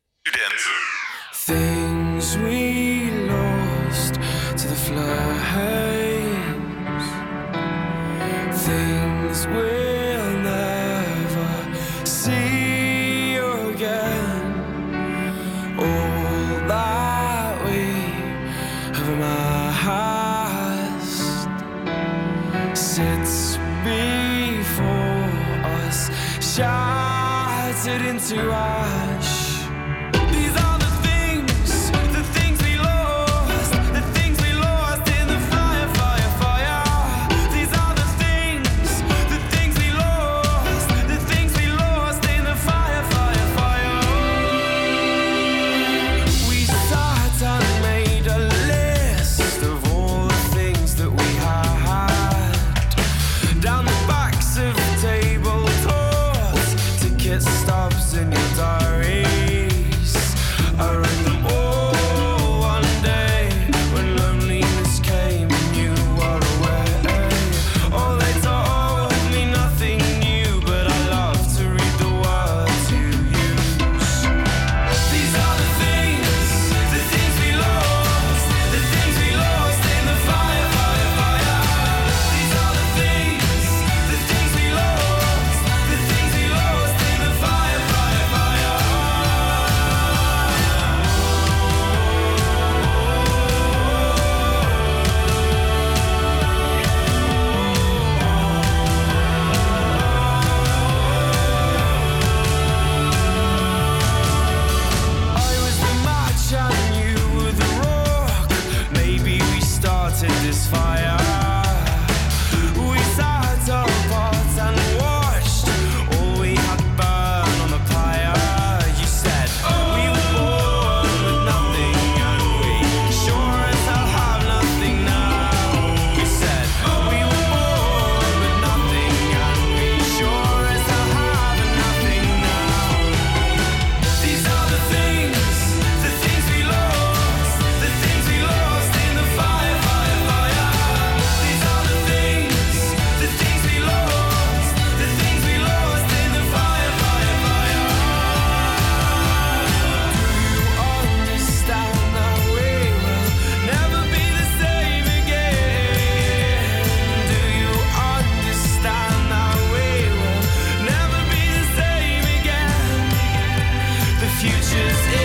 Speaker 8: The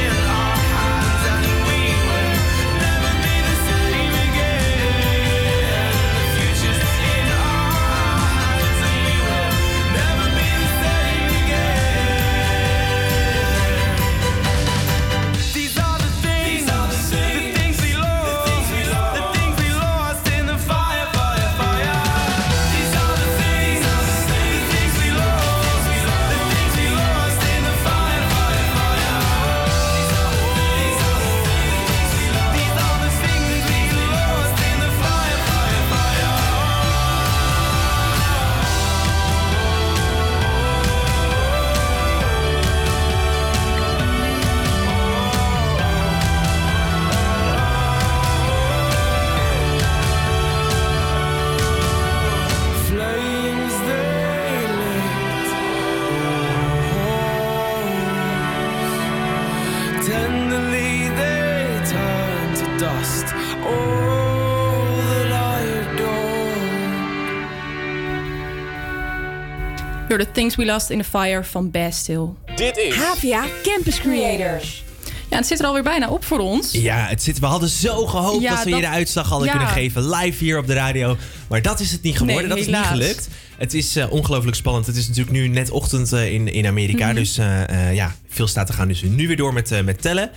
Speaker 10: Door The Things We Lost in the Fire van Bastille.
Speaker 1: Dit is
Speaker 21: Havia Campus Creators.
Speaker 10: Ja, het zit er alweer bijna op voor ons.
Speaker 6: Ja, het zit, we hadden zo gehoopt
Speaker 10: Ja,
Speaker 6: dat we je de uitslag hadden
Speaker 10: ja.
Speaker 6: kunnen geven live hier op de radio. Maar dat is het niet geworden.
Speaker 10: Nee,
Speaker 6: dat is niet gelukt. Het is eh, ongelooflijk spannend. Het is natuurlijk nu net ochtend eh, in, in Amerika.
Speaker 10: Mhm.
Speaker 6: Dus eh, ja, veel staat te gaan. Dus nu weer door met, met tellen.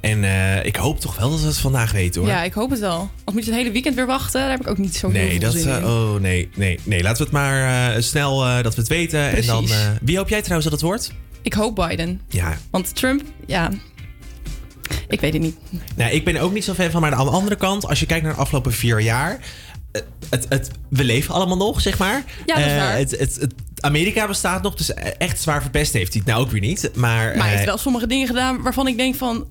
Speaker 6: En eh, ik hoop toch wel dat we het vandaag weten hoor.
Speaker 10: Ja, ik hoop het wel. Of moet je het hele weekend weer wachten? Daar heb ik ook niet zo
Speaker 6: Nee,
Speaker 10: veel
Speaker 6: dat,
Speaker 10: zin
Speaker 6: eh,
Speaker 10: in.
Speaker 6: oh nee, nee, nee. Laten we het maar eh, snel dat we het weten. En dan,
Speaker 10: Precies.
Speaker 6: wie hoop jij trouwens dat het wordt?
Speaker 10: Ik hoop Biden.
Speaker 6: Ja,
Speaker 10: Want Trump, ja... Ik weet het niet.
Speaker 6: Nou, ik ben ook niet zo fan van. Maar aan de andere kant, als je kijkt naar de afgelopen vier jaar. Het, het, we leven allemaal nog, zeg maar.
Speaker 10: Ja, dat is waar.
Speaker 6: het, het, het- Amerika bestaat nog, dus echt zwaar verpest heeft hij het nou ook weer niet. Maar,
Speaker 10: Maar hij heeft wel sommige dingen gedaan waarvan ik denk van...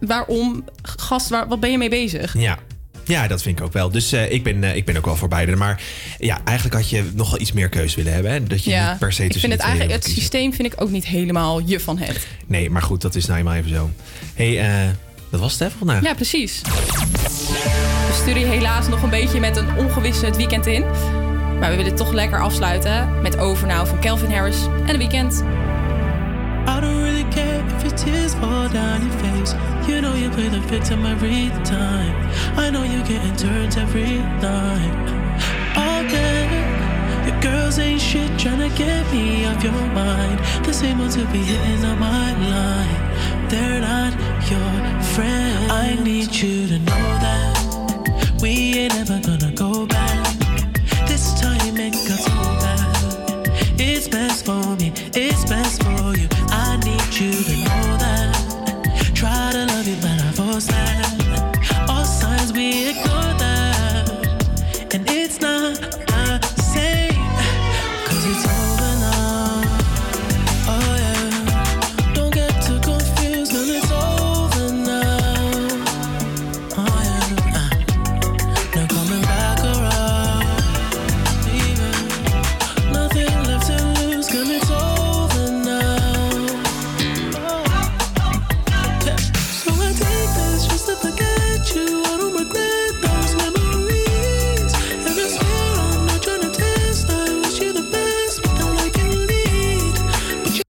Speaker 10: Waarom? Gast, waar, wat ben je mee bezig?
Speaker 6: Ja. Ja, dat vind ik ook wel. Dus eh, ik, ben, eh, ik ben ook wel voor beide. Maar ja, eigenlijk had je nogal iets meer keus willen hebben. Hè? Dat je
Speaker 10: Ja,
Speaker 6: niet per se
Speaker 10: ik
Speaker 6: tussen
Speaker 10: vind het eigenlijk, het
Speaker 6: kiezen.
Speaker 10: systeem vind ik ook niet helemaal je van het.
Speaker 6: Nee, maar goed, dat is nou eenmaal even zo. hey, eh, dat was het hè vandaag.
Speaker 10: Ja, precies. We sturen je helaas nog een beetje met een ongewisse het weekend in. Maar we willen toch lekker afsluiten met Overnow van Calvin Harris en de weekend.
Speaker 25: Tears fall down your face. You know you play the victim every time. I know you getting turned every night. Okay, your girls ain't shit trying to get me off your mind. The same ones who be hitting on my line. They're not your friend. I need you to know that we ain't ever gonna go back. This time it got so bad. It's best for me,